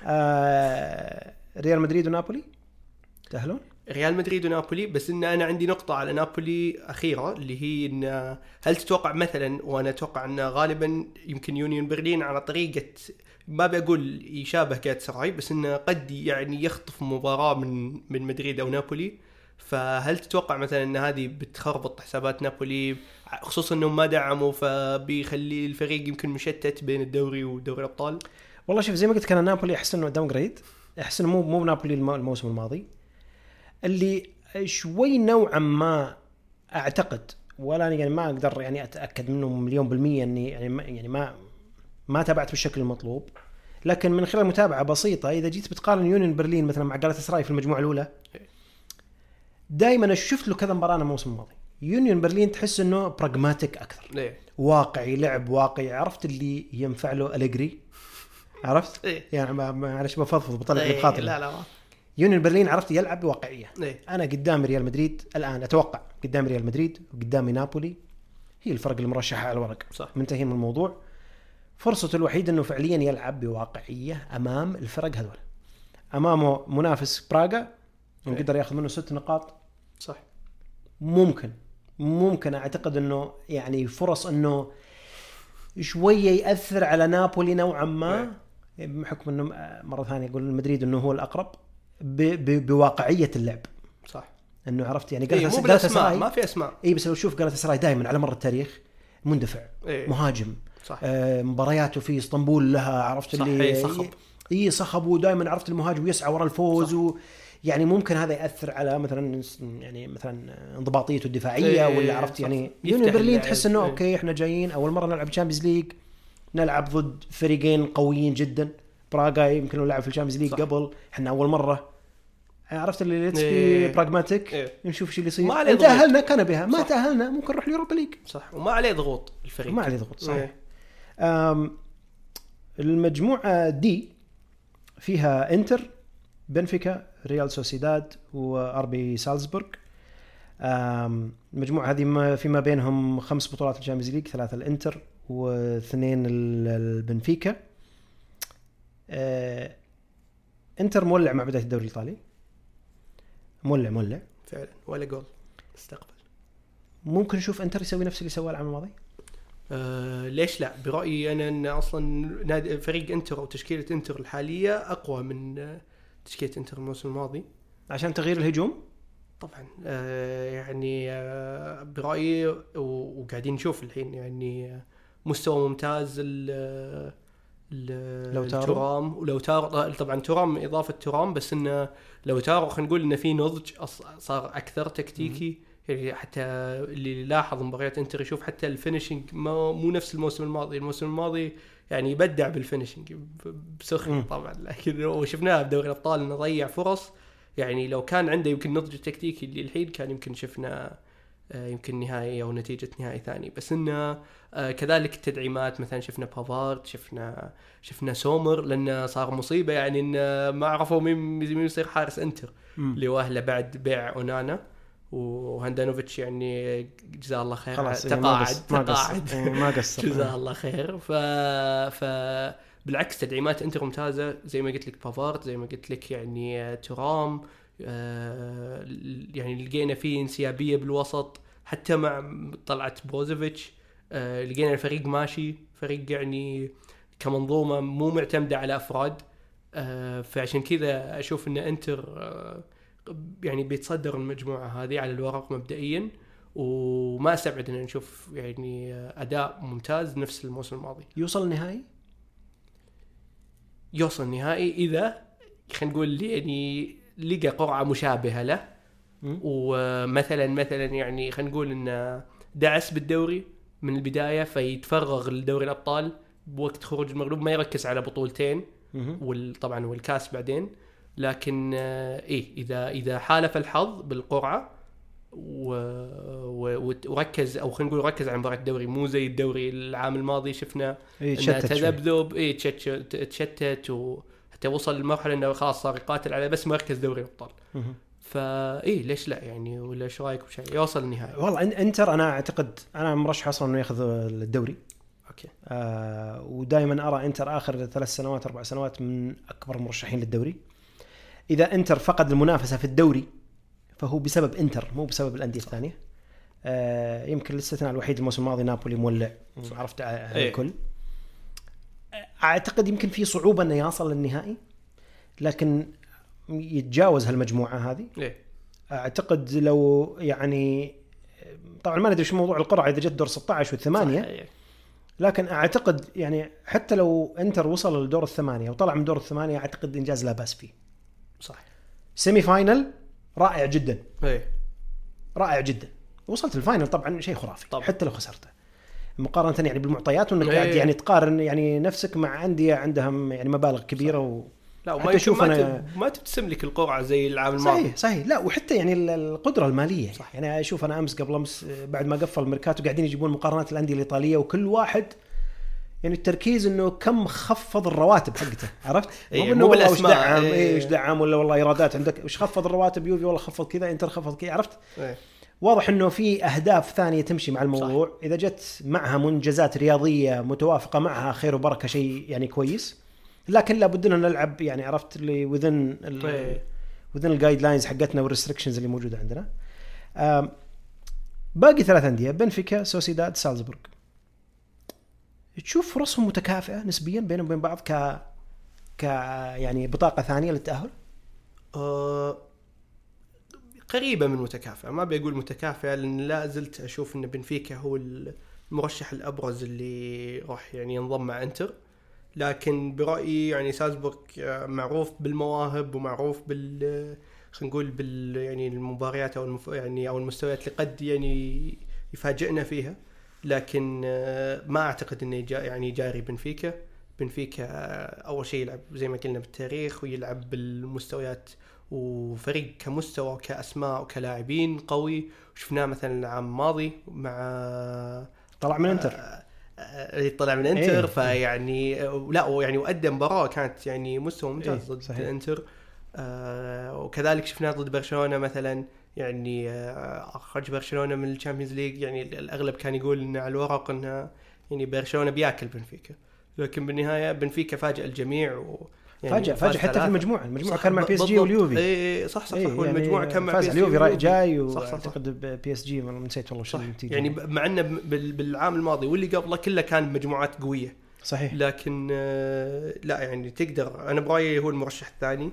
آه ريال مدريد ونابولي؟ تأهلون؟ ريال مدريد ونابولي بس إن أنا عندي نقطة على نابولي أخيرة اللي هي إن هل تتوقع مثلا وأنا أتوقع إن غالبا يمكن يونيون برلين على طريقة ما بقول يشابه جات سراي بس انه قد يعني يخطف مباراة من من مدريد أو نابولي. فهل تتوقع مثلا إن هذه بتخربط حسابات نابولي؟ خصوصا إنهم ما دعموا فبيخلي الفريق يمكن مشتت بين الدوري ودوري الأبطال؟ والله شوف زي ما قلت كان نابولي احس إنه downgrade احس انه مو مو نابولي الم- الموسم الماضي. اللي شوي نوعا ما أعتقد ولا يعني ما أقدر يعني أتأكد منه مليون بالمية إني يعني ما يعني ما ما تابعت بالشكل المطلوب. لكن من خلال متابعة بسيطة إذا جيت بتقارن يونيون برلين مثلا مع جالت سراي في المجموعة الأولى دائما شفت له كذا مباراة أنا الموسم الماضي يونيون برلين تحس إنه براغماتيك أكثر. ليه؟ واقعي لعب واقعي. عرفت اللي ينفع له اليجري عرفت؟ إيه. يعني ما- معلش بفضفض بطلع إيه، بخاطري لا لا يونيون برلين عرفت يلعب بواقعيه ليه؟ أنا قدام ريال مدريد الآن أتوقع قدام ريال مدريد وقدامي نابولي. هي الفرق المرشحة على الورق. صح. منتهي من الموضوع. فرصته الوحيدة إنه فعليا يلعب بواقعية أمام الفرق هذول. أمامه منافس براغا إيه. يقدر ياخذ منه ست نقاط. صح. ممكن. ممكن أعتقد إنه يعني فرص إنه شوية يأثر على نابولي نوعا ما بحكم إنه مرة ثانية أقول مدريد إنه هو الأقرب ب... ب... بواقعية اللعب. صح. إنه عرفت يعني إيه قالت بالاسماء سراي ما في أسماء. اي بس لو تشوف قالت سراي دائما على مر التاريخ مندفع إيه. مهاجم صح. آه مبارياته في إسطنبول لها عرفت صح، اللي إي، صخب. اي صخب ودائما عرفت المهاجم يسعى ورا الفوز صح. و يعني ممكن هذا يأثر على مثلا يعني مثلا انضباطيته الدفاعية إيه، ولا عرفت. يعني يونيون برلين. تحس إنه إيه. okay إحنا جايين أول مرة نلعب Champions League نلعب ضد فريقين قويين جدا براغا يمكن لو لعب في ال Champions League. قبل إحنا أول مرة عرفت اللي let's be. pragmatic إيه. نشوف شو اللي يصير ما عليه. تأهلنا كان بها ما. تأهلنا ممكن نروح ال Europa League صح وما عليه ضغوط الفريق ما عليه ضغوط صحيح إيه. أم، المجموعة دي فيها انتر بنفيكا ريال سوسيداد وار بي سالزبورغ. أم، المجموعة هذه ما فيما بينهم خمس بطولات ال Champions League ثلاثة الإنتر واثنين ال- البنفيكا أه، إنتر مولع مع بداية الدوري الإيطالي. مولع مولع. فعلا. ولا جول. استقبل. ممكن نشوف إنتر يسوي نفس اللي سواه العام الماضي؟ آه ليش لا؟ برأيي أنا إن أصلا فريق إنتر أو تشكيلة إنتر الحالية أقوى من آه، تشكيلة انتر الموسم الماضي. عشان تغيير الهجوم؟ طبعا آه يعني آه برأيي وقاعدين نشوف الحين يعني آه، مستوى ممتاز ال لاوتارو. تورام. ولاوتارو طبعا تورام إضافة تورام بس إنه لاوتارو خلينا نقول إنه في نضج صار أكثر تكتيكي. يعني حتى اللي لاحظ مباريات انتر يشوف حتى ال finishing مو نفس الموسم الماضي. الموسم الماضي يعني يبدع بال finishing ب- بسخن مم. طبعا لكن وشفناه بدوري الأبطال إنه ضيع فرص يعني لو كان عنده يمكن نضج التكتيكي اللي الحين كان يمكن شفنا آه، يمكن نهائي أو نتيجة نهائي ثاني بس إنه آه، كذلك التدعيمات مثلا شفنا بافارد شفنا شفنا سومر لأنه صار مصيبة يعني إنه ما عرفوا مين مين يصير حارس إنتر. اللي واهله بعد بيع أونانا وهاندانوفيتش يعني جزاه الله خير. خلاص إيه، ما تقاعد قصر ما تقاعد. قصر إيه، ما قصر جزاه الله خير. ف ف بالعكس تدعيمات انتر ممتازة زي ما قلت لك بافارد زي ما قلت لك يعني آه، تورام آه، يعني لقينا فيه انسيابية بالوسط. حتى مع طلعت بروزوفيتش آه، لقينا الفريق ماشي. فريق يعني كمنظومة مو معتمدة على أفراد. آه، فعشان كذا أشوف إن انتر آه، يعني بيتصدر المجموعة هذه على الورق مبدئيا وما أستبعد إن نشوف يعني أداء ممتاز نفس الموسم الماضي. يوصل النهائي؟ يوصل النهائي إذا خلينا نقول يعني لقى قرعة مشابهة له. ومثلا مثلا يعني خلينا نقول انه دعس بالدوري من البداية فيتفرغ لدوري الأبطال بوقت خروج المغلوب ما يركز على بطولتين. وطبعا والكاس بعدين. لكن آه، إيه إذا إذا حالف الحظ بالقرعة و... و... وركز أو خلينا نقول ركز على مباراة الدوري مو زي الدوري العام الماضي شفنا إيه،. تذبذب اي تشتت تشتت وحتى وصل لمرحله إنه خلاص صار يقاتل على بس مركز دوري الأبطال. فاي ليش لا يعني؟ ولا إيش رايك بشيء يوصل النهائي. والله إنتر أنا أعتقد أنا مرشح أصلا إنه يأخذ الدوري. أوكي. آه ودائما أرى إنتر آخر ثلاث سنوات أربع سنوات من أكبر المرشحين للدوري. إذا إنتر فقد المنافسة في الدوري فهو بسبب إنتر مو بسبب الأندية الثانية. آه يمكن الاستثناء الوحيد الموسم الماضي نابولي مولع. عرفت على على إيه. الكل. أعتقد يمكن في صعوبة إنه يصل للنهائي لكن يتجاوز هالمجموعة هذه. إيه. أعتقد لو يعني طبعا ما ندري شو موضوع القرعة إذا جت دور 16 والثمانيه صح، إيه. لكن أعتقد يعني حتى لو إنتر وصل لدور الثمانية وطلع من دور الثمانية أعتقد إنجاز لا بأس فيه. صح semi-final رائع جدا إيه رائع جدا. وصلت ال final طبعا شيء خرافي طبعاً. حتى لو خسرته. مقارنة يعني بالمعطيات وإنك إيه. قاعد يعني تقارن يعني نفسك مع أندية عندهم يعني مبالغ كبيرة و... لا وما يمكن أشوف ما, تبتسم لك القرعة زي العام الماضي صحيح صحيح لا وحتى يعني ال- القدرة المالية صح. يعني أشوف أنا أمس قبل أمس بعد ما قفل الميركاتو قاعدين يجيبون مقارنات الأندية الإيطالية وكل واحد يعني التركيز إنه كم خفض الرواتب حقته عرفت؟ إيه، مو والله وش بالأسماء، دعم إيه. إيه وش دعم ولا والله إيرادات عندك وش خفض الرواتب يوفي والله خفض كذا إنتر خفض كذا عرفت؟ إيه. واضح إنه في أهداف ثانية تمشي مع الموضوع صح. إذا جت معها منجزات رياضية متوافقة معها خير وبركة شيء يعني كويس لكن لابد ان نلعب يعني عرفت اللي within إيه. within ال guidelines حقتنا وال restrictions اللي موجودة عندنا باقي ثلاث أندية بنفيكا سوسيداد سالزبورغ تشوف فرصهم متكافئة نسبيا بينهم وبين بعض ك ك يعني بطاقة ثانية للتأهل؟ آه قريبة من متكافئة. ما بيقول متكافئة لأن لا زلت أشوف أن بنفيكا هو المرشح الأبرز اللي راح يعني ينضم مع إنتر. لكن برأيي يعني سالزبورغ معروف بالمواهب ومعروف بال خلينا نقول بال يعني المباريات أو المف... يعني أو المستويات اللي قد يعني يفاجئنا فيها. لكن آه، ما أعتقد انه جا يعني جاري بنفيكا بنفيكا أول شيء يلعب زي ما قلنا بالتاريخ ويلعب بالمستويات وفريق كمستوى وكأسماء وكلاعبين قوي وشفناه مثلا العام الماضي مع طلع من إنتر اللي آه، طلع من إنتر إيه. فيعني لا يعني وأدى مباراة كانت يعني مستوى ممتاز إيه. ضد صحيح. إنتر آه وكذلك شفناه ضد برشلونة مثلا يعني آه أخرج برشلونة من ال Champions League يعني الأغلب كان يقول إنه على الورق إنه يعني برشلونة بياكل بنفيكا. لكن بالنهاية بنفيكا فاجأ الجميع و يعني فاجأ فاجأ حتى في المجموعة. المجموعة كان مع PSG واليوفي. اي صح صح, صح. إيه والمجموعة يعني كان مع فاز اليوفي رايح جاي واعتقد PSG نسيت والله شو النتيجة. يعني مع إنه بالعام الماضي واللي قبله كله كان مجموعات قوية. صحيح. لكن آه، لا يعني تقدر. أنا برأيي هو المرشح الثاني.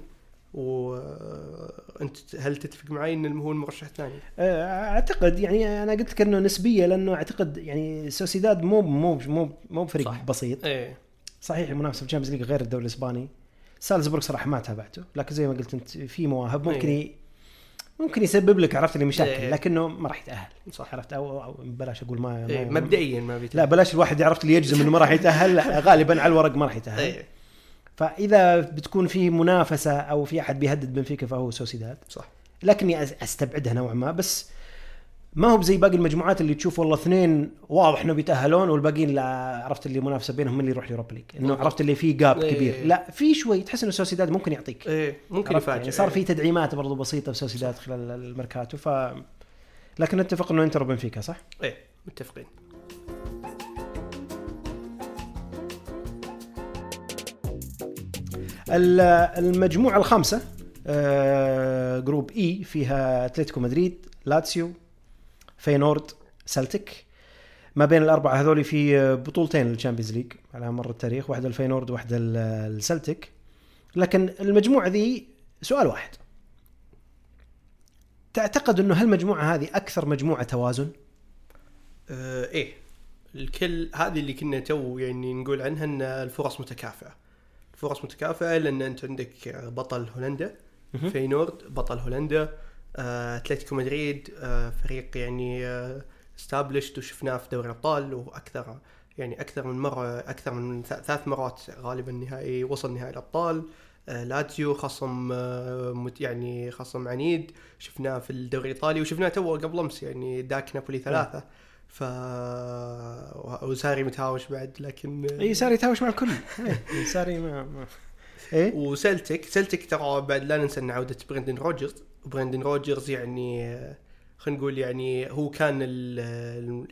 وانت هل تتفق معي انه هو المرشح الثاني؟ آه، أعتقد يعني أنا قلت لك إنه نسبية لأنه أعتقد يعني سوسيداد مو مو مو مو بفريق صح. بسيط إيه صحيح المنافسة في ال Champions League غير الدوري الإسباني سالزبورغ صراحة ما تابعته لكن زي ما قلت أنت في مواهب ممكن أيه. ممكن يسبب لك عرفت لي مشاكل أيه. لكنه ما راح يتأهل صح عرفت أو, أو بلاش أقول ما, أيه. ما مبدئيا ما بيتأهل لا بلاش الواحد عرفت اللي يجزم إنه ما راح يتأهل غالبا على الورق ما راح يتأهل أيه. فإذا بتكون في منافسة أو في أحد بيهدد بنفيكا فهو سوسيداد صح. لكني أستبعدها نوعا ما بس ما هو زي باقي المجموعات اللي تشوف والله اثنين واضح انه بيتاهلون والباقيين لا عرفت اللي منافسة بينهم من اللي يروح ال Europa League إنه عرفت اللي فيه gap إيه. كبير. لا في شوي تحس إنه سوسيداد ممكن يعطيك. إيه ممكن يفاجئ. يعني صار في تدعيمات برضو بسيطة في سوسيداد خلال الميركاتو ف لكن نتفق إنه إنتر وبنفيكا صح؟ إيه متفقين. المجموعة الخامسة آه، Group E فيها أتلتيكو مدريد لاتسيو فينورد سلتك ما بين الأربعة هذول في بطولتين لل Champions League على مر التاريخ واحدة الفينورد واحدة السلتك لكن المجموعة ذي سؤال واحد. تعتقد إنه هالمجموعة هذه أكثر مجموعة توازن؟ آه إيه. الكل هذه اللي كنا تو يعني نقول عنها إن الفرص متكافئة. الفرص متكافئة لأن أنت عندك بطل هولندا فينورد بطل هولندا آه، أتلتيكو مدريد آه، فريق يعني استابلشت آه، وشفناه في دوري الأبطال وأكثر يعني أكثر من مرة أكثر من ثلاث مرات غالبا نهائي وصل نهائي الأبطال. لاتسيو خصم يعني خصم عنيد شفناه في الدوري الإيطالي وشفناه تو قبل أمس يعني داك نابولي ثلاثة. ف وساري متهاوش بعد لكن إي ساري يتهاوش مع الكل. ساري ما, ما. إيه وسلتك سلتك ترى بعد لا ننسى ان عودة برندن روجرز. برندن روجرز يعني خلينا نقول يعني هو كان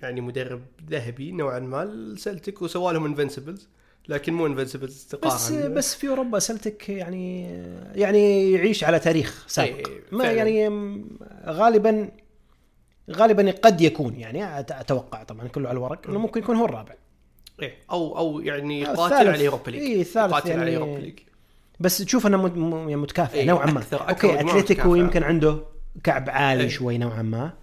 يعني مدرب ذهبي نوعا ما لسلتك وسوى لهم invincibles لكن مو invincibles تقارن. بس بس في أوروبا سلتك يعني يعني يعيش على تاريخ سابق. ما يعني غالبا غالبا قد يكون يعني أتوقع طبعا كله على الورق إنه ممكن يكون هو الرابع. إيه أو أو يعني قاتل على ال Europa League اي الثالث قاتل يعني على ال Europa League بس تشوف أنه يعني متكافئ إيه نوعا ما. أكثر أوكي أتلتيكو يمكن عنده كعب عالي إيه. شوي نوعا ما.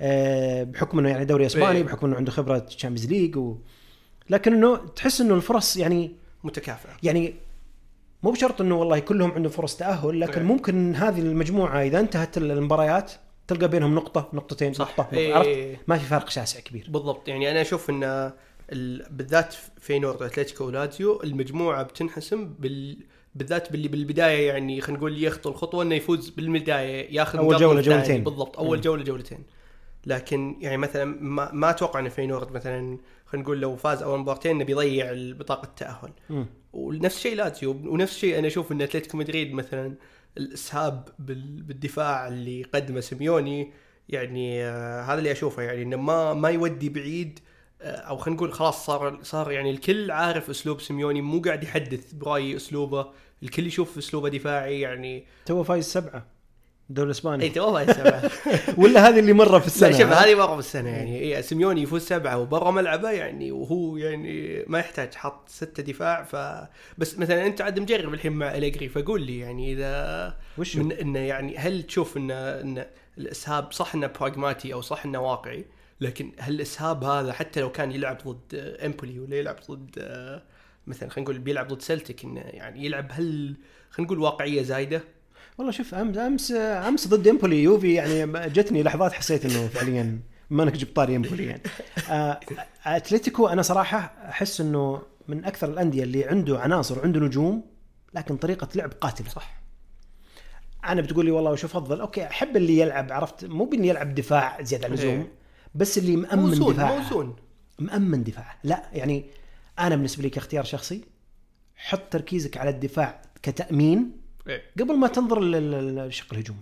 أه بحكم إنه يعني دوري إسباني إيه. بحكم إنه عنده خبرة Champions League و... لكن إنه تحس إنه الفرص يعني متكافئة. يعني مو بشرط إنه والله كلهم عندهم فرص تأهل لكن إيه. ممكن هذه المجموعة إذا انتهت المباريات تلقى بينهم نقطة نقطتين صح. نقطة إيه. عرفت؟ ما في فرق شاسع كبير. بالضبط. يعني أنا أشوف إن بالذات فينورد اتلتيكو ولازيو المجموعة بتنحسم بال بالذات باللي بالبداية يعني خلينا نقول يخطو الخطوة إنه يفوز بالبداية ياخذ أول جولة جولتين. بالضبط. أول جولة جولتين. لكن يعني مثلا ما, ما أتوقع إن فينورد مثلا خلينا نقول لو فاز أول مباراتين إنه بيضيع بطاقة التأهل. ونفس الشيء لاتسيو ونفس الشيء أنا أشوف إن أتلتيكو مدريد مثلا الإسهاب بالدفاع اللي قدمه سيميوني يعني آه هذا اللي أشوفه يعني إنه ما ما يودي بعيد آه، أو خلينا نقول خلاص صار صار يعني الكل عارف أسلوب سيميوني مو قاعد يحدث برأيي أسلوبه الكل يشوف أسلوبه دفاعي يعني تو فايز سبعة. الدوري اي الاسباني تو ما سبعة. ولا هذه اللي مرة في السنة شوف هذه مرة بالسنه يعني. إيه سيميوني يفوز سبعة وبرا ملعبه يعني وهو يعني ما يحتاج حط ستة دفاع ف بس مثلا أنت عاد مجرب الحين مع أليجري فقول لي يعني إذا وش من إنه يعني هل تشوف ان إن الإسهاب صح إنه براغماتي أو صح إنه واقعي؟ لكن هل الإسهاب هذا حتى لو كان يلعب ضد إمبولي ولا يلعب ضد آه، مثلا خلينا نقول بيلعب ضد سلتك إنه يعني يلعب هل خلينا نقول واقعية زايدة؟ والله شوف امس امس أمس ضد امبولي يوفي يعني جتني لحظات حسيت إنه فعليا بما انك جبت طاري امبولي يعني. آه، أتلتيكو أنا صراحة أحس إنه من أكثر الأندية اللي عنده عناصر وعنده نجوم لكن طريقة لعب قاتلة. صح. أنا بتقول لي والله وش أفضل؟ أوكي أحب اللي يلعب عرفت؟ مو بإني يلعب دفاع زيادة عن اللزوم إيه. بس اللي مأمن موزون دفاع. موزون. مأمن دفاع. لا يعني أنا بالنسبة لي كاختيار شخصي حط تركيزك على الدفاع كتأمين إيه. قبل ما تنظر لل- لل- للشق الهجومي.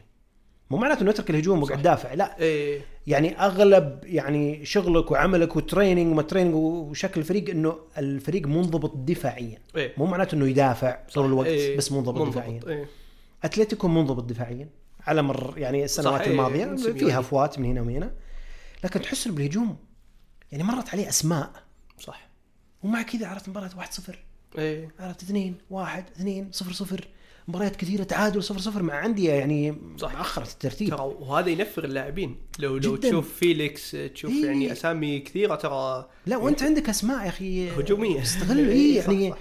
مو معناته إنه اترك الهجوم وقعد دافع لا. إيه. يعني أغلب يعني شغلك وعملك و training وما training وشكل الفريق إنه الفريق منضبط دفاعيا. إيه. مو معناته إنه يدافع طول الوقت إيه. بس منضبط, دفاعيا. إيه. أتلتيكو منضبط دفاعيا. على مر يعني السنوات صح، إيه، الماضية سيميوني. فيها هفوات من هنا ومن هنا. لكن تحس بالهجوم يعني مرت عليه أسماء. صح. ومع كذا عرفت مباراة 1-0 إيه. عرفت 2 1 2 0 0 مباريات كثيرة تعادل 0 0 مع انديه يعني صح. اخرت الترتيب ترى وهذا ينفر اللاعبين لو لو جداً. تشوف فيليكس تشوف إيه. يعني أسامي كثيرة ترى لا وأنت عندك أسماء يا أخي هجومية. تستغل إيه، صح، يعني صح.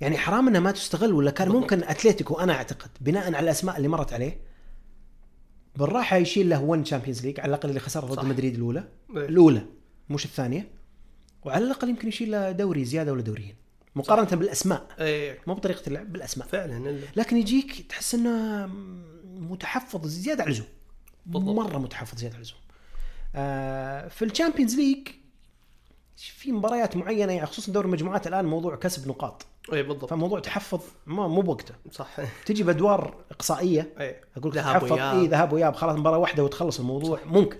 يعني حرام انها ما تستغل ولا كان بالضبط. ممكن أتلتيكو أنا أعتقد بناء على الأسماء اللي مرت عليه بالراحة يشيل له 1 Champions League على الأقل اللي خسرها ضد. مدريد الأولى إيه. الأولى مش الثانية وعلى الأقل يمكن يشيل له دوري زيادة ولا دوريين مقارنة بالأسماء. إيه. مو بطريقة اللعب بالأسماء. فعلا. لكن يجيك تحس إنه متحفظ زيادة على اللزوم. مرة متحفظ زيادة على اللزوم. آه في ال Champions League في مباريات معينة يعني خصوصا دوري المجموعات الآن موضوع كسب نقاط. إيه بالضبط. فموضوع تحفظ ما مو بوقته. صح. تجي بأدوار إقصائية إيه. أقول تحفظ. اي ذهاب وإياب خلاص مباراة واحدة وتخلص الموضوع. صح. ممكن.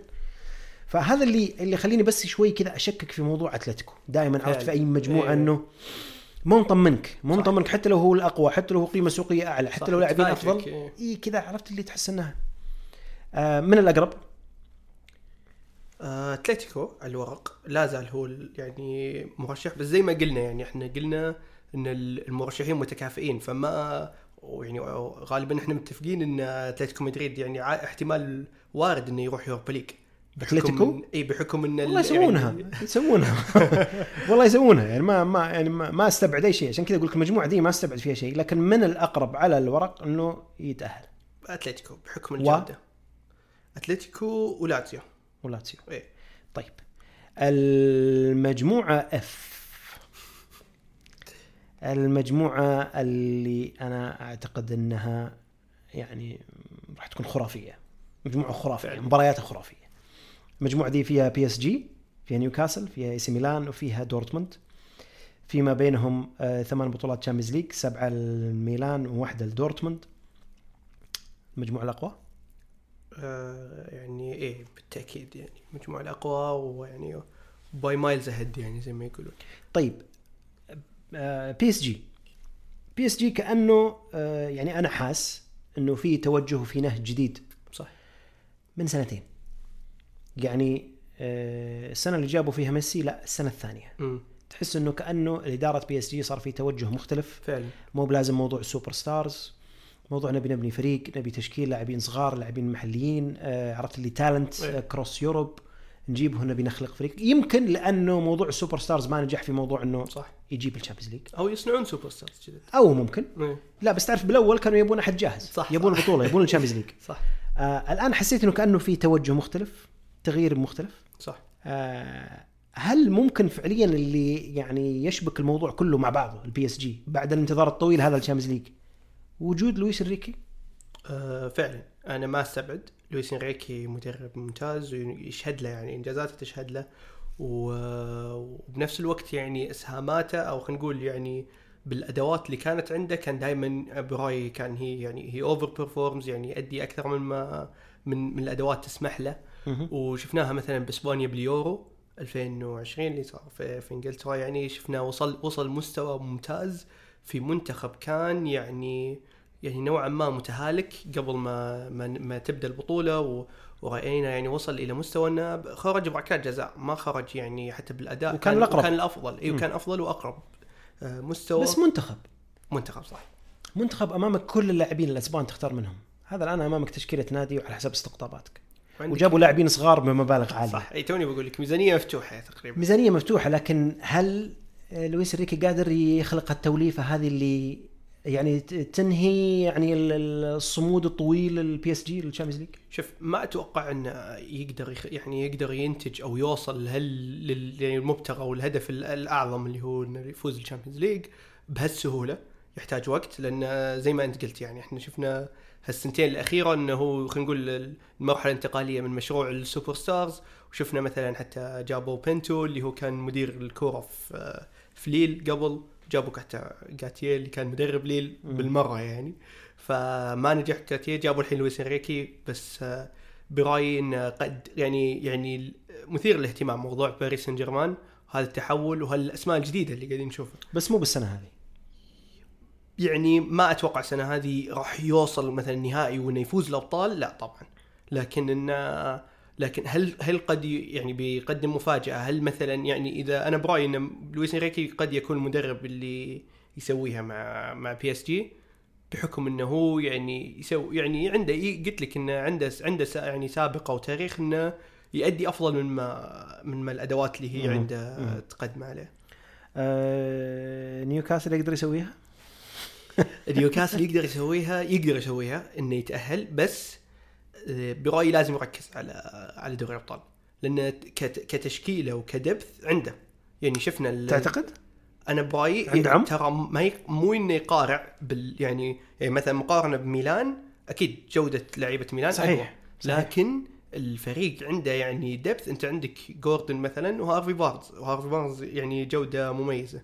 فهذا اللي اللي يخليني بس شوي كذا أشكك في موضوع أتلتيكو. دائما عرفت في أي مجموعة إيه. إنه مو مطمنك مو. مطمنك حتى لو هو الأقوى حتى لو هو قيمة سوقية أعلى حتى لو لاعبين أفضل. إي كذا عرفت اللي تحس إنها. آه من الأقرب؟ آه، أتلتيكو على الورق. لا زال هو يعني مرشح بس زي ما قلنا يعني إحنا قلنا إن ال- المرشحين متكافئين فما يعني غالبا إحنا متفقين إن أتلتيكو مدريد يعني احتمال وارد إنه يروح يوروبا ليج. إن- إي بحكم إن ال- والله يسوونها يعني يسوونها. والله يسوونها. يعني ما ما يعني ما, ما استبعد أي شيء. عشان كذا أقول لك المجموعة دي ما استبعد فيها شيء. لكن من الأقرب على الورق إنه يتأهل. أتلتيكو بحكم و؟ الجودة. أتلتيكو ولاتسيو ولاتسيو إيه طيب. المجموعة F المجموعة اللي أنا أعتقد إنها يعني راح تكون خرافية. مجموعة خرافية. فعلا. مبارياتها خرافية. المجموعة دي فيها PSG فيها نيوكاسل فيها AC ميلان وفيها دورتموند فيما بينهم آه، ثمان بطولات Champions League سبعة لميلان وواحدة لدورتموند. المجموعة الأقوى؟ آه يعني إيه بالتأكيد يعني المجموعه الأقوى ويعني by miles ahead يعني زي ما يقولون. طيب بي اس جي بي اس جي كأنه آه، يعني أنا حاس إنه في توجه وفي نهج جديد. صح. من سنتين. يعني آه، السنة اللي جابوا فيها ميسي لا السنة الثانية. امم تحس إنه كأنه اداره PSG صار في توجه مختلف. فعلا. مو بلازم موضوع ال superstars. موضوع نبي نبني فريق نبي تشكيل لاعبين صغار لاعبين محليين آه، عرفت اللي talent. Across Europe نجيبه نبي نخلق فريق. يمكن لأنه موضوع ال superstars ما نجح في موضوع إنه صح. يجيب ال Champions League أو يصنعون superstars جدد أو ممكن. إيه. لا بس تعرف بالأول كانوا يبون أحد جاهز. صح، يبون صح. البطوله يبون ال Champions League صح. آه الآن حسيت إنه كأنه في توجه مختلف. تغيير مختلف. صح. آه هل ممكن فعليا اللي يعني يشبك الموضوع كله مع بعضه ال PSG بعد الانتظار الطويل هذا ال Champions League؟ وجود لويس إنريكي؟ آه فعلا. أنا ما أستبعد لويس إنريكي مدرب ممتاز ويشهد له يعني إنجازاته تشهد له. وبنفس الوقت يعني إسهاماته أو خلينا نقول يعني بالأدوات اللي كانت عنده كان دائما برايي كان هي يعني هي over performs يعني يؤدي أكثر من ما من من الأدوات تسمح له. وشفناها مثلا بإسبانيا باليورو 2020 اللي صار في, في إنجلترا. يعني شفناه وصل وصل مستوى ممتاز في منتخب كان يعني يعني نوعا ما متهالك قبل ما ما, ما تبدأ البطولة و ورأينا يعني وصل إلى مستوى إنه خرج بركات جزاء ما خرج يعني حتى بالأداء. وكان الأقرب. كان الأفضل. أيوه كان أفضل وأقرب. آه، مستوى بس منتخب. منتخب صح. منتخب أمامك كل اللاعبين الأسبان تختار منهم. هذا الآن أمامك تشكيلة نادي وعلى حسب استقطاباتك. وجابوا لاعبين صغار بمبالغ عالية. صح. إي توني بقول لك ميزانية مفتوحة تقريبا. ميزانية مفتوحة لكن هل آه، لويس إنريكي قادر يخلق التوليفة هذه اللي يعني تنهي يعني ال- ال- الصمود الطويل ال PSG لل Champions League؟ شوف ما أتوقع إنه يقدر يخ... يعني يقدر ينتج أو يوصل لهال لل- يعني المبتغى أو الهدف ال- الأعظم اللي هو إنه يفوز بال Champions League بهالسهولة. يحتاج وقت لأن زي ما أنت قلت يعني إحنا شفنا هالسنتين الأخيرة إنه هو خلينا نقول المرحلة الانتقالية من مشروع ال superstars وشفنا مثلا حتى جابوا بنتو اللي هو كان مدير الكورة في في ليل قبل جابوا حتى جاتيه اللي كان مدرب ليل. بالمرة يعني. فما نجح جاتيه جابوا الحين لويس إنريكي بس برأيي إنه قد يعني يعني مثير للاهتمام موضوع باريس سان جيرمان هذا التحول وهالأسماء الجديدة اللي قاعدين نشوفها. بس مو بالسنة هذه. يعني ما أتوقع السنة هذه راح يوصل مثلا نهائي وإنه يفوز الأبطال؟ لا طبعا. لكن انه لكن هل هل قد يعني بيقدم مفاجأة؟ هل مثلا يعني إذا أنا برأيي إن لويس إنريكي قد يكون المدرب اللي يسويها مع مع PSG بحكم إنه هو يعني يسوي يعني عنده قلت لك إنه عنده عنده يعني سابقه وتاريخ إنه يؤدي أفضل من ما من ما الأدوات اللي هي. عنده. تقدم عليه. آه نيوكاسل يقدر يسويها؟ نيوكاسل يقدر يسويها يقدر يسويها إنه يتأهل بس آه، برأيي لازم يركز على على دوري الأبطال لأن كت- كتشكيلة وك depth عنده يعني شفنا تعتقد؟ أنا برأيي عمق؟ ترى ما ي... مو إنه يقارع بال يعني, يعني مثلا مقارنة بميلان أكيد جودة لعيبة ميلان صحيح. أقوى. صحيح. لكن الفريق عنده يعني depth أنت عندك جوردن مثلا وهارفي بارز وهارفي بارز يعني جودة مميزة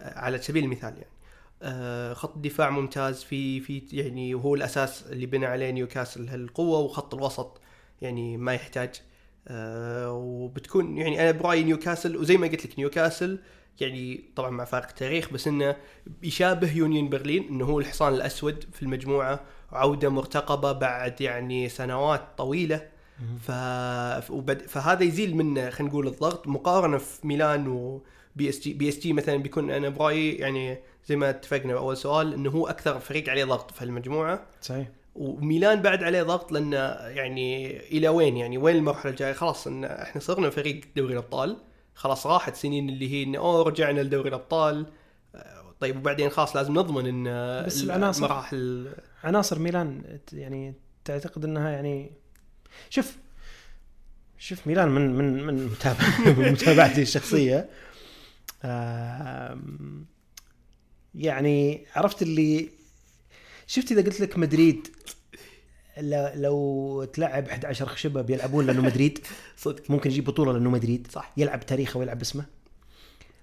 آه، على سبيل المثال يعني خط دفاع ممتاز. في في يعني وهو الأساس اللي بنى عليه نيوكاسل هالقوة وخط الوسط يعني ما يحتاج. آه، وبتكون يعني أنا برأيي نيوكاسل وزي ما قلت لك نيوكاسل يعني طبعا مع فارق تاريخ بس إنه يشابه يونيون برلين إنه هو الحصان الأسود في المجموعة عودة مرتقبة بعد يعني سنوات طويلة. ف... فهذا يزيل منه خلينا نقول الضغط. مقارنة في ميلان و PSG PSG مثلا بيكون أنا برأيي يعني زي ما اتفقنا باول سؤال إنه هو أكثر فريق عليه ضغط في المجموعه صحيح. وميلان بعد عليه ضغط لأنه يعني إلى وين؟ يعني وين المرحلة الجاية؟ خلاص إن إحنا صرنا فريق دوري الأبطال. خلاص راحت سنين اللي هي إنه أوه رجعنا لدوري الأبطال. طيب وبعدين خلاص لازم نضمن إن بس العناصر. المراحل. عناصر ميلان يعني تعتقد إنها يعني شوف شوف ميلان من من من متابع من متابعتي الشخصية. يعني عرفت اللي شفت إذا قلت لك مدريد لو تلعب 11 خشبة بيلعبون لأنه مدريد. صدق. ممكن يجيب بطولة لأنه مدريد. صح. يلعب تاريخه ويلعب اسمه.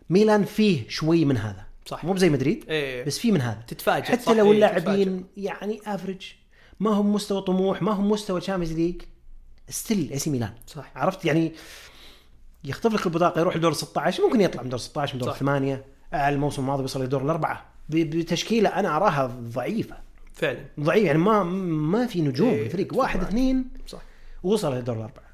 ميلان فيه شوي من هذا. صح. مو زي مدريد إيه بس فيه من هذا. تتفاجئ حتى صح، لو إيه، اللاعبين يعني average ما هم مستوى طموح ما هم مستوى Champions League still AC ميلان. صح. عرفت؟ يعني يخطف لك البطاقة يروح لدور 16 ممكن يطلع من دور 16 من دور صح. 8 الموسم الماضي وصل لدور الأربعة. بتشكيلة أنا أراها ضعيفة. فعلا. ضعيف يعني ما ما في نجوم إيه، الفريق. واحد معك. اثنين صح. ووصل لدور الأربعة.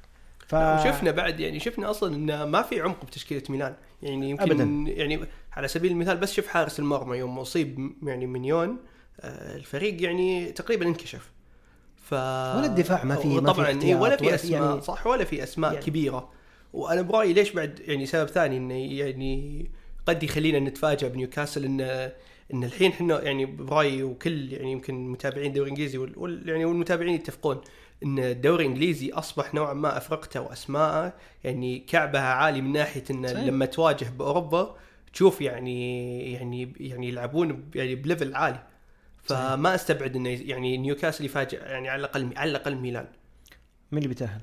ف وشفنا بعد يعني شفنا أصلا انه ما في عمق بتشكيلة ميلان. يعني يمكن أبداً. يعني على سبيل المثال بس شوف حارس المرمى يوم اصيب يعني مليون آه، الفريق يعني تقريبا انكشف. ف ولا الدفاع ما في- طبعا إيه، ولا في ولا في أسماء يعني- صح ولا في أسماء يعني- كبيرة. وأنا برأيي ليش بعد يعني سبب ثاني إنه يعني قد يخلينا نتفاجئ بنيوكاسل انه إن الحين إحنا يعني برايي وكل يعني يمكن متابعين الدوري الإنجليزي وال يعني والمتابعين يتفقون إن الدوري الإنجليزي أصبح نوعا ما أفرقته وأسماءه يعني كعبها عالي من ناحية إن صحيح. لما تواجه بأوروبا تشوف يعني يعني يعني يلعبون يعني ب level عالي فما أستبعد إنه يعني نيوكاسل يفاجئ يعني على الاقل على الأقل ميلان مين اللي بيتاهل؟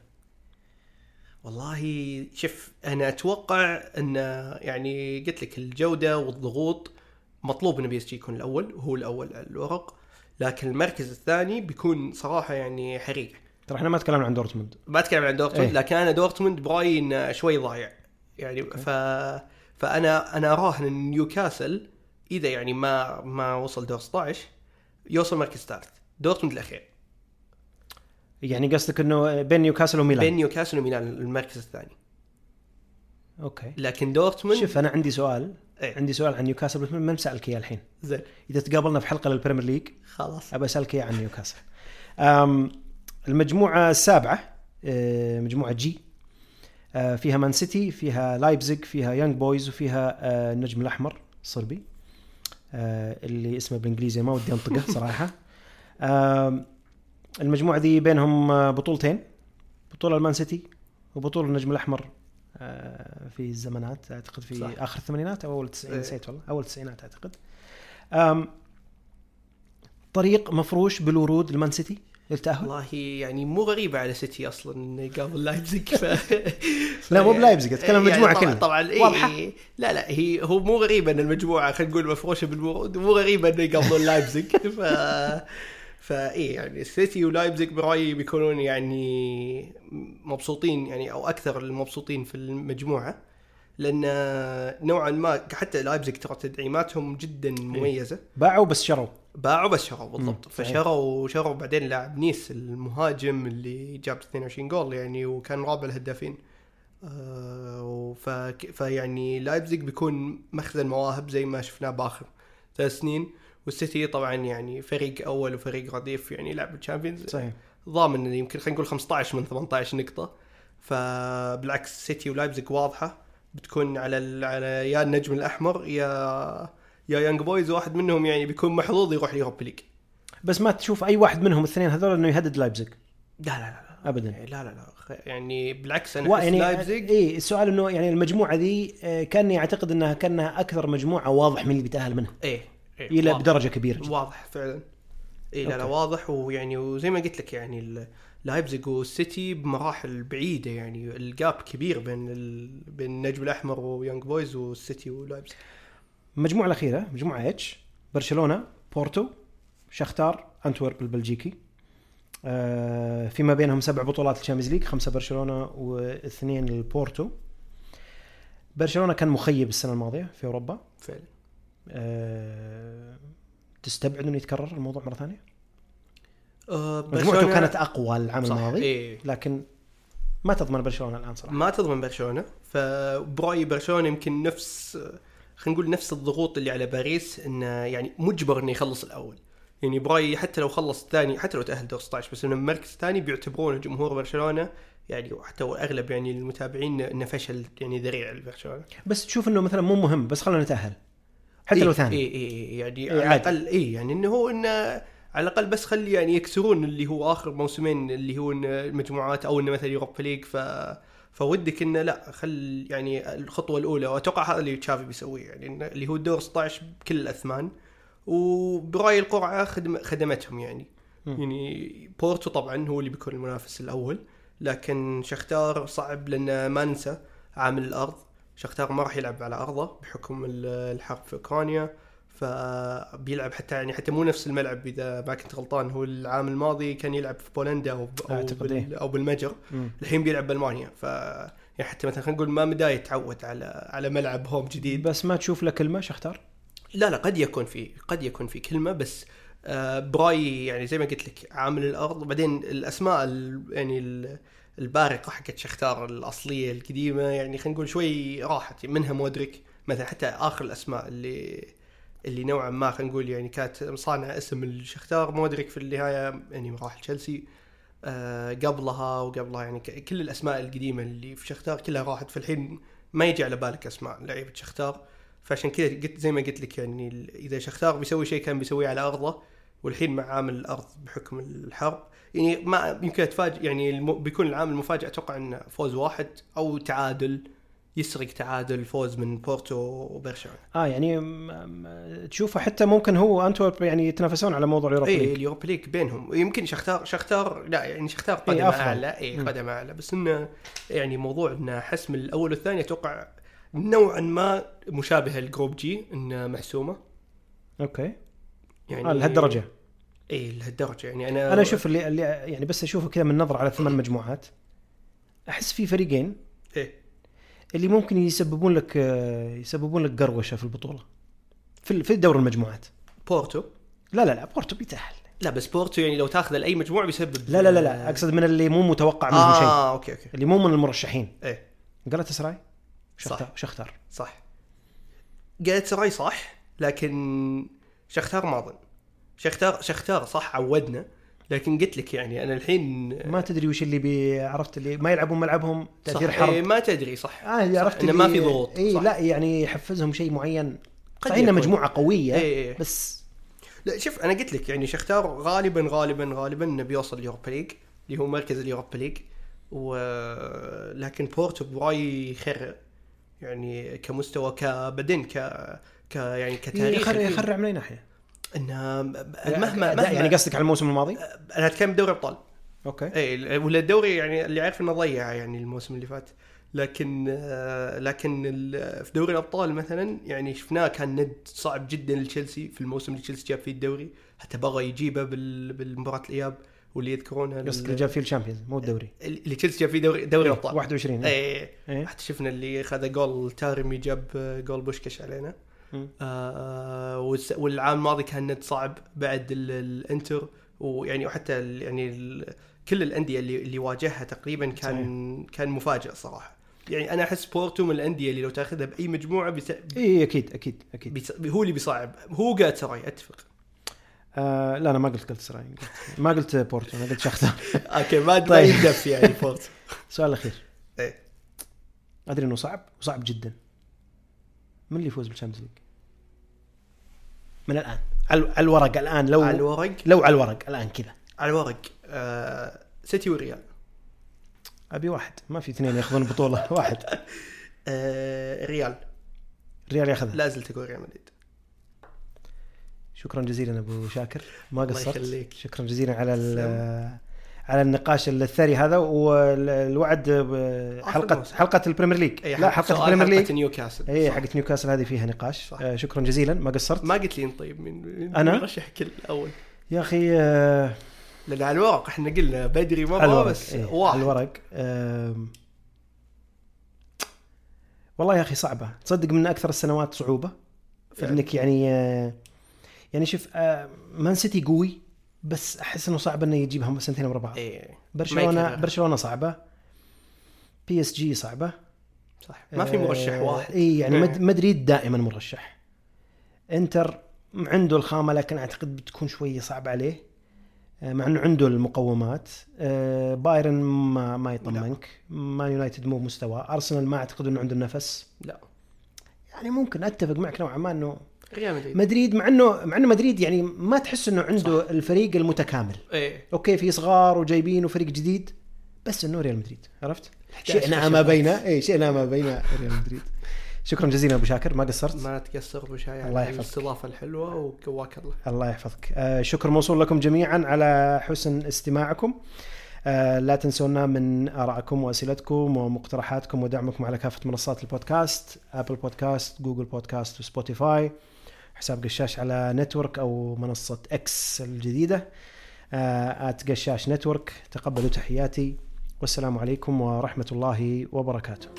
والله شوف أنا أتوقع أن يعني قلت لك الجودة والضغوط مطلوب إن PSG يكون الأول وهو الأول على الورق. لكن المركز الثاني بيكون صراحة يعني حريقه ترى إحنا ما تكلمنا عن دورتموند. ما اتكلم عن دورتموند إيه. لكن أنا دورتموند برايي إنه شوي ضايع. يعني ف فأنا أنا أراهن إن نيوكاسل إذا يعني ما ما وصل دور 16 يوصل مركز ثالث. دورتموند الأخير. يعني قصدك إنه بين نيوكاسل وميلان؟ بين نيوكاسل وميلان المركز الثاني. Okay. لكن دورتموند شوف أنا عندي سؤال. إيه. عندي سؤال عن نيوكاسل بس ما مسالك إياه الحين. زين. إذا تقابلنا في حلقة لل Premier League خلاص. أبى أسألك إياه عن نيوكاسل. المجموعة السابعة أه، مجموعة G أه، فيها Man City فيها لايبزيج فيها يانج بويز وفيها أه، النجم الأحمر الصربي اللي اسمه بالإنجليزي ما ودي أنطقه صراحة. المجموعة ذي بينهم أه، بطولتين بطولة المان سيتي وبطولة النجم الأحمر أه، في الزمانات أعتقد في صح. آخر الثمانينات أو أول التسعينات إيه. نسيت والله أول التسعينات أعتقد طريق مفروش بالورود لمان سيتي للتاهل والله يعني مو غريبة على سيتي أصلا انه يقابل لايبزيج ف... لا، مو بلايبزيج، أتكلم المجموعة طبعا كلها. طبعا إيه. لا لا هي هو مو غريبه إن المجموعة خلينا نقول مفروشة بالورود مو غريبة إنه يقابلون لايبزيج ف فإيه يعني السيتي ولايبزيج برأيي بيكونون يعني مبسوطين يعني أو أكثر المبسوطين في المجموعة لأن نوعا ما حتى لايبزيج ترى تدعيماتهم جدا مميزة. باعوا بس شروا. باعوا بس شروا بالضبط. فشروا شروا بعدين لاعب نيس المهاجم اللي جاب 22 جول يعني وكان رابع الهدافين. آه فيعني لايبزيج بيكون مخزن مواهب زي ما شفناه باخر ثلاث سنين. والسيتي طبعا يعني فريق أول وفريق رديف يعني يلعب ال Champions. صحيح. ضامن يمكن خلينا نقول 15 من 18 نقطة. فبالعكس سيتي ولايبزيج واضحة بتكون على. على يا النجم الأحمر يا يا يانج بويز واحد منهم يعني بيكون محظوظ يروح ال Europa League. بس ما تشوف أي واحد منهم الاثنين هذول إنه يهدد لايبزيج لا لا لا ابدا. لا لا لا. خ- يعني بالعكس أنا أحس يعني لايبزيج اي السؤال إنه يعني المجموعة ذي آه، كأني أعتقد إنها كأنها أكثر مجموعة واضح من اللي بيتأهل منها. إيه إيه، إلى واضح. بدرجة كبيرة جدا. واضح فعلا اي لا لا. واضح ويعني وزي ما قلت لك يعني لايبزيج والسيتي بمراحل بعيدة يعني ال gap كبير بين ال... بين النجم الأحمر ويانج بويز والسيتي ولايبزيج المجموعه الأخيرة مجموعة H برشلونة بورتو شختار أنتورب البلجيكي آه، فيما بينهم سبع بطولات ال Champions League خمسة برشلونة واثنين البورتو برشلونة كان مخيب السنة الماضية في أوروبا فعلا آه، تستبعد أنه يتكرر الموضوع مرة ثانية؟ آه مجموعته كانت أقوى العام الماضي إيه. لكن ما تضمن برشلونة الآن صراحة ما تضمن برشلونة فبرايي برشلونة يمكن نفس خلينا نقول نفس الضغوط اللي على باريس إنه يعني مجبر إنه يخلص الأول يعني برأيي حتى لو خلص الثاني حتى لو تأهل دور 16 بس إنه مركز ثاني بيعتبرونه جمهور برشلونة يعني وحتى اغلب يعني المتابعين إنه فشل يعني ذريع لبرشلونة بس تشوف إنه مثلا مو مهم بس خلينا نتأهل حتى إيه لو ثاني. اي اي إيه يعني إيه على. الأقل اي يعني إنه هو إنه على الأقل بس خلي يعني يكسرون اللي هو آخر موسمين اللي هو المجموعات أو إنه مثلا Europa League. ف فودك إنه لا خل يعني الخطوة الأولى وأتوقع هذا اللي تشافي بيسويه يعني اللي هو الدور 16 بكل الأثمان. وبرأيي القرعه خدم خدمتهم يعني. مم. يعني بورتو طبعا هو اللي بيكون المنافس الأول لكن شختار صعب لأن ما ننسى عامل الأرض. شختار ما راح يلعب على أرضه بحكم ال- الحرب في أوكرانيا فبيلعب حتى يعني حتى مو نفس الملعب إذا ما كنت غلطان هو العام الماضي كان يلعب في بولندا أو أعتقد بال أو بالمجر. مم. الحين بيلعب بألمانيا ف يعني حتى مثلا خلينا نقول ما مدى يتعود على على ملعب هوم جديد. بس ما تشوف له كلمة شختار؟ لا لا قد يكون في قد يكون في كلمة بس آه، برايي يعني زي ما قلت لك عامل الأرض بعدين الأسماء ال- يعني ال- البارقة حقت شختار الأصلية القديمة يعني خلينا نقول شوي راحت. منها مودريك مثلا حتى آخر الأسماء اللي اللي نوعا ما خلينا نقول يعني كانت صانع اسم الشختار مودريك في النهاية يعني راح تشيلسي آه، قبلها وقبلها يعني كل الأسماء القديمة اللي في شختار كلها راحت. فالحين ما يجي على بالك أسماء لعيبة شختار فعشان كذا قلت زي ما قلت لك يعني إذا شختار بيسوي شيء كان بيسويه على أرضه والحين مع عامل الأرض بحكم الحرب. يعني ما يمكن اتفاجئ يعني الم... بيكون العامل المفاجئ أتوقع انه فوز واحد أو تعادل يسرق تعادل فوز من بورتو وبرشلونة. آه يعني م- تشوفه حتى ممكن هو انتورب يعني يتنافسون على موضوع ال Europa اي League. ال Europa League بينهم. يمكن شختار شختار لا يعني شختار إيه، قدم أفضل. أعلى. اي. قدم أعلى. بس إنه يعني موضوع انه حسم الأول والثاني أتوقع نوعا ما مشابهه ل Group G إنه محسومة. okay. يعني آه لهالدرجة. اي لهالدرجة. يعني أنا أنا أشوف اللي, اللي يعني بس أشوفه كذا من نظرة على ثمان مجموعات. أحس في فريقين إيه. اللي ممكن يسببون لك آه، يسببون لك قروشة في البطولة. في في دور المجموعات. بورتو؟ لا لا لا بورتو بيتأهل. لا بس بورتو يعني لو تاخذ لأي مجموعة بيسبب. لا لا لا لا أقصد من اللي مو متوقع منهم شيء. آه okay okay. اللي مو من المرشحين. إيه. جلطة سراي؟ صح. شختار صح. قلطة سراي صح لكن شختار ما اظن شختار شختار صح عودنا لكن قلت لك يعني أنا الحين ما تدري وش اللي بي عرفت اللي ما يلعبون ملعبهم تأثير صح حرب إيه ما تدري صح آه صح، عرفت اللي- ما في ضغوط اي. لا يعني يحفزهم شيء معين قد يكون. مجموعة قوية إيه إيه. بس لا شوف أنا قلت لك يعني شختار غالبا غالبا غالبا إنه بيوصل ال Europa League اللي هو مركز ال Europa League و لكن بورتو برايي يخرع يعني كمستوى كبدن ك ك يعني كتاريخ. يخرع من اي ناحيه انه مهما أداء مهما يعني قصدك على الموسم الماضي؟ أنا أتكلم دوري أبطال. okay. إي ولا الدوري يعني اللي عارف إنه ضيع يعني الموسم اللي فات. لكن آه، لكن في دوري الأبطال مثلا يعني شفناه كان ند صعب جدا لتشيلسي في الموسم اللي تشيلسي جاب فيه الدوري. حتى بغى يجيبه بال- بالمباراة الإياب واللي يذكرونها قصدك اللي ال- جاب فيه ال Champions مو الدوري. اللي تشيلسي جاب فيه دوري دوري إيه، الأبطال. 21 إي إيه. حتى شفنا اللي خذ جول تارمي جاب جول بوشكش علينا. آه والس- والعام الماضي كان ند صعب بعد ال- الانتر ويعني وحتى يعني كل الأندية اللي اللي واجهها تقريبا كان كان مفاجئ صراحة. يعني أنا أحس بورتو من الأندية اللي لو تأخذها بأي مجموعة بيس... إي أكيد أكيد أكيد. بيس... هو اللي بيصعب. هو قلطة سراي أتفق. آه لا أنا ما قلت قلطة سراي قلت- ما قلت بورتو أنا قلت شختار okay ما طيب. يعني بورتو. السؤال الأخير. إيه. أدري إنه صعب وصعب جدا. من اللي يفوز بال Champions League؟ من الآن. على الورق الآن لو على الورق؟ لو على الورق الآن كذا. على الورق آه سيتي والريال أبي واحد. ما في اثنين ياخذون البطوله واحد. آه الريال الريال ياخذها. لا زلت أقول ريال مدريد. شكرا جزيلا أبو شاكر. ما قصرت. شكرا جزيلا على على النقاش الثري هذا والوعد حلقة. حلقة ال Premier League. أي لا حلقة ال Premier League. نيوكاسل. اي. حقت نيوكاسل هذه فيها نقاش. صح. آه شكرا جزيلا. ما قصرت؟ ما قلت لي طيب من من أنا؟ رشحك الأول. يا أخي آه لأن على الورق إحنا قلنا بدري الورق بس إيه، واحد. على الورق والله يا أخي صعبة. تصدق من أكثر السنوات صعوبة؟ في يعني. إنك يعني آه، يعني شوف مان سيتي قوي بس أحس إنه صعب إنه يجيبها سنتين ورا بعض ما برشلونه. برشلونة صعبة. بي اس جي صعبة. صح. ما في مرشح آه، واحد. اي يعني إيه. مد- مدريد دائما مرشح. إنتر عنده الخامة لكن أعتقد بتكون شوية صعبة عليه. آه، مع إنه عنده المقومات. آه، بايرن ما ما يطمنك. مان يونايتد مو بمستواه أرسنال ما أعتقد إنه عنده النفس. لا. يعني ممكن أتفق معك نوعا ما إنه ريال مدريد. مدريد مع انه مع إنه مدريد يعني ما تحس إنه عنده الفريق المتكامل. إيه. okay في صغار وجايبين وفريق جديد بس إنه ريال مدريد عرفت؟ 11 شئنا. أم أبينا اي شئنا أم أبينا ريال مدريد. شكرا جزيلا أبو شاكر ما قصرت؟ ما تقصر بشاي الله على يحفظك. الاستضافة الحلوة وقواك الله. الله يحفظك. آه شكر موصول لكم جميعا على حسن استماعكم. آه لا تنسونا من آرائكم وأسئلتكم ومقترحاتكم ودعمكم على كافة منصات البودكاست Apple Podcast Google Podcast و Spotify حساب قشاش على network أو منصة إكس الجديدة. آه at قشاش network. تقبلوا تحياتي. والسلام عليكم ورحمة الله وبركاته.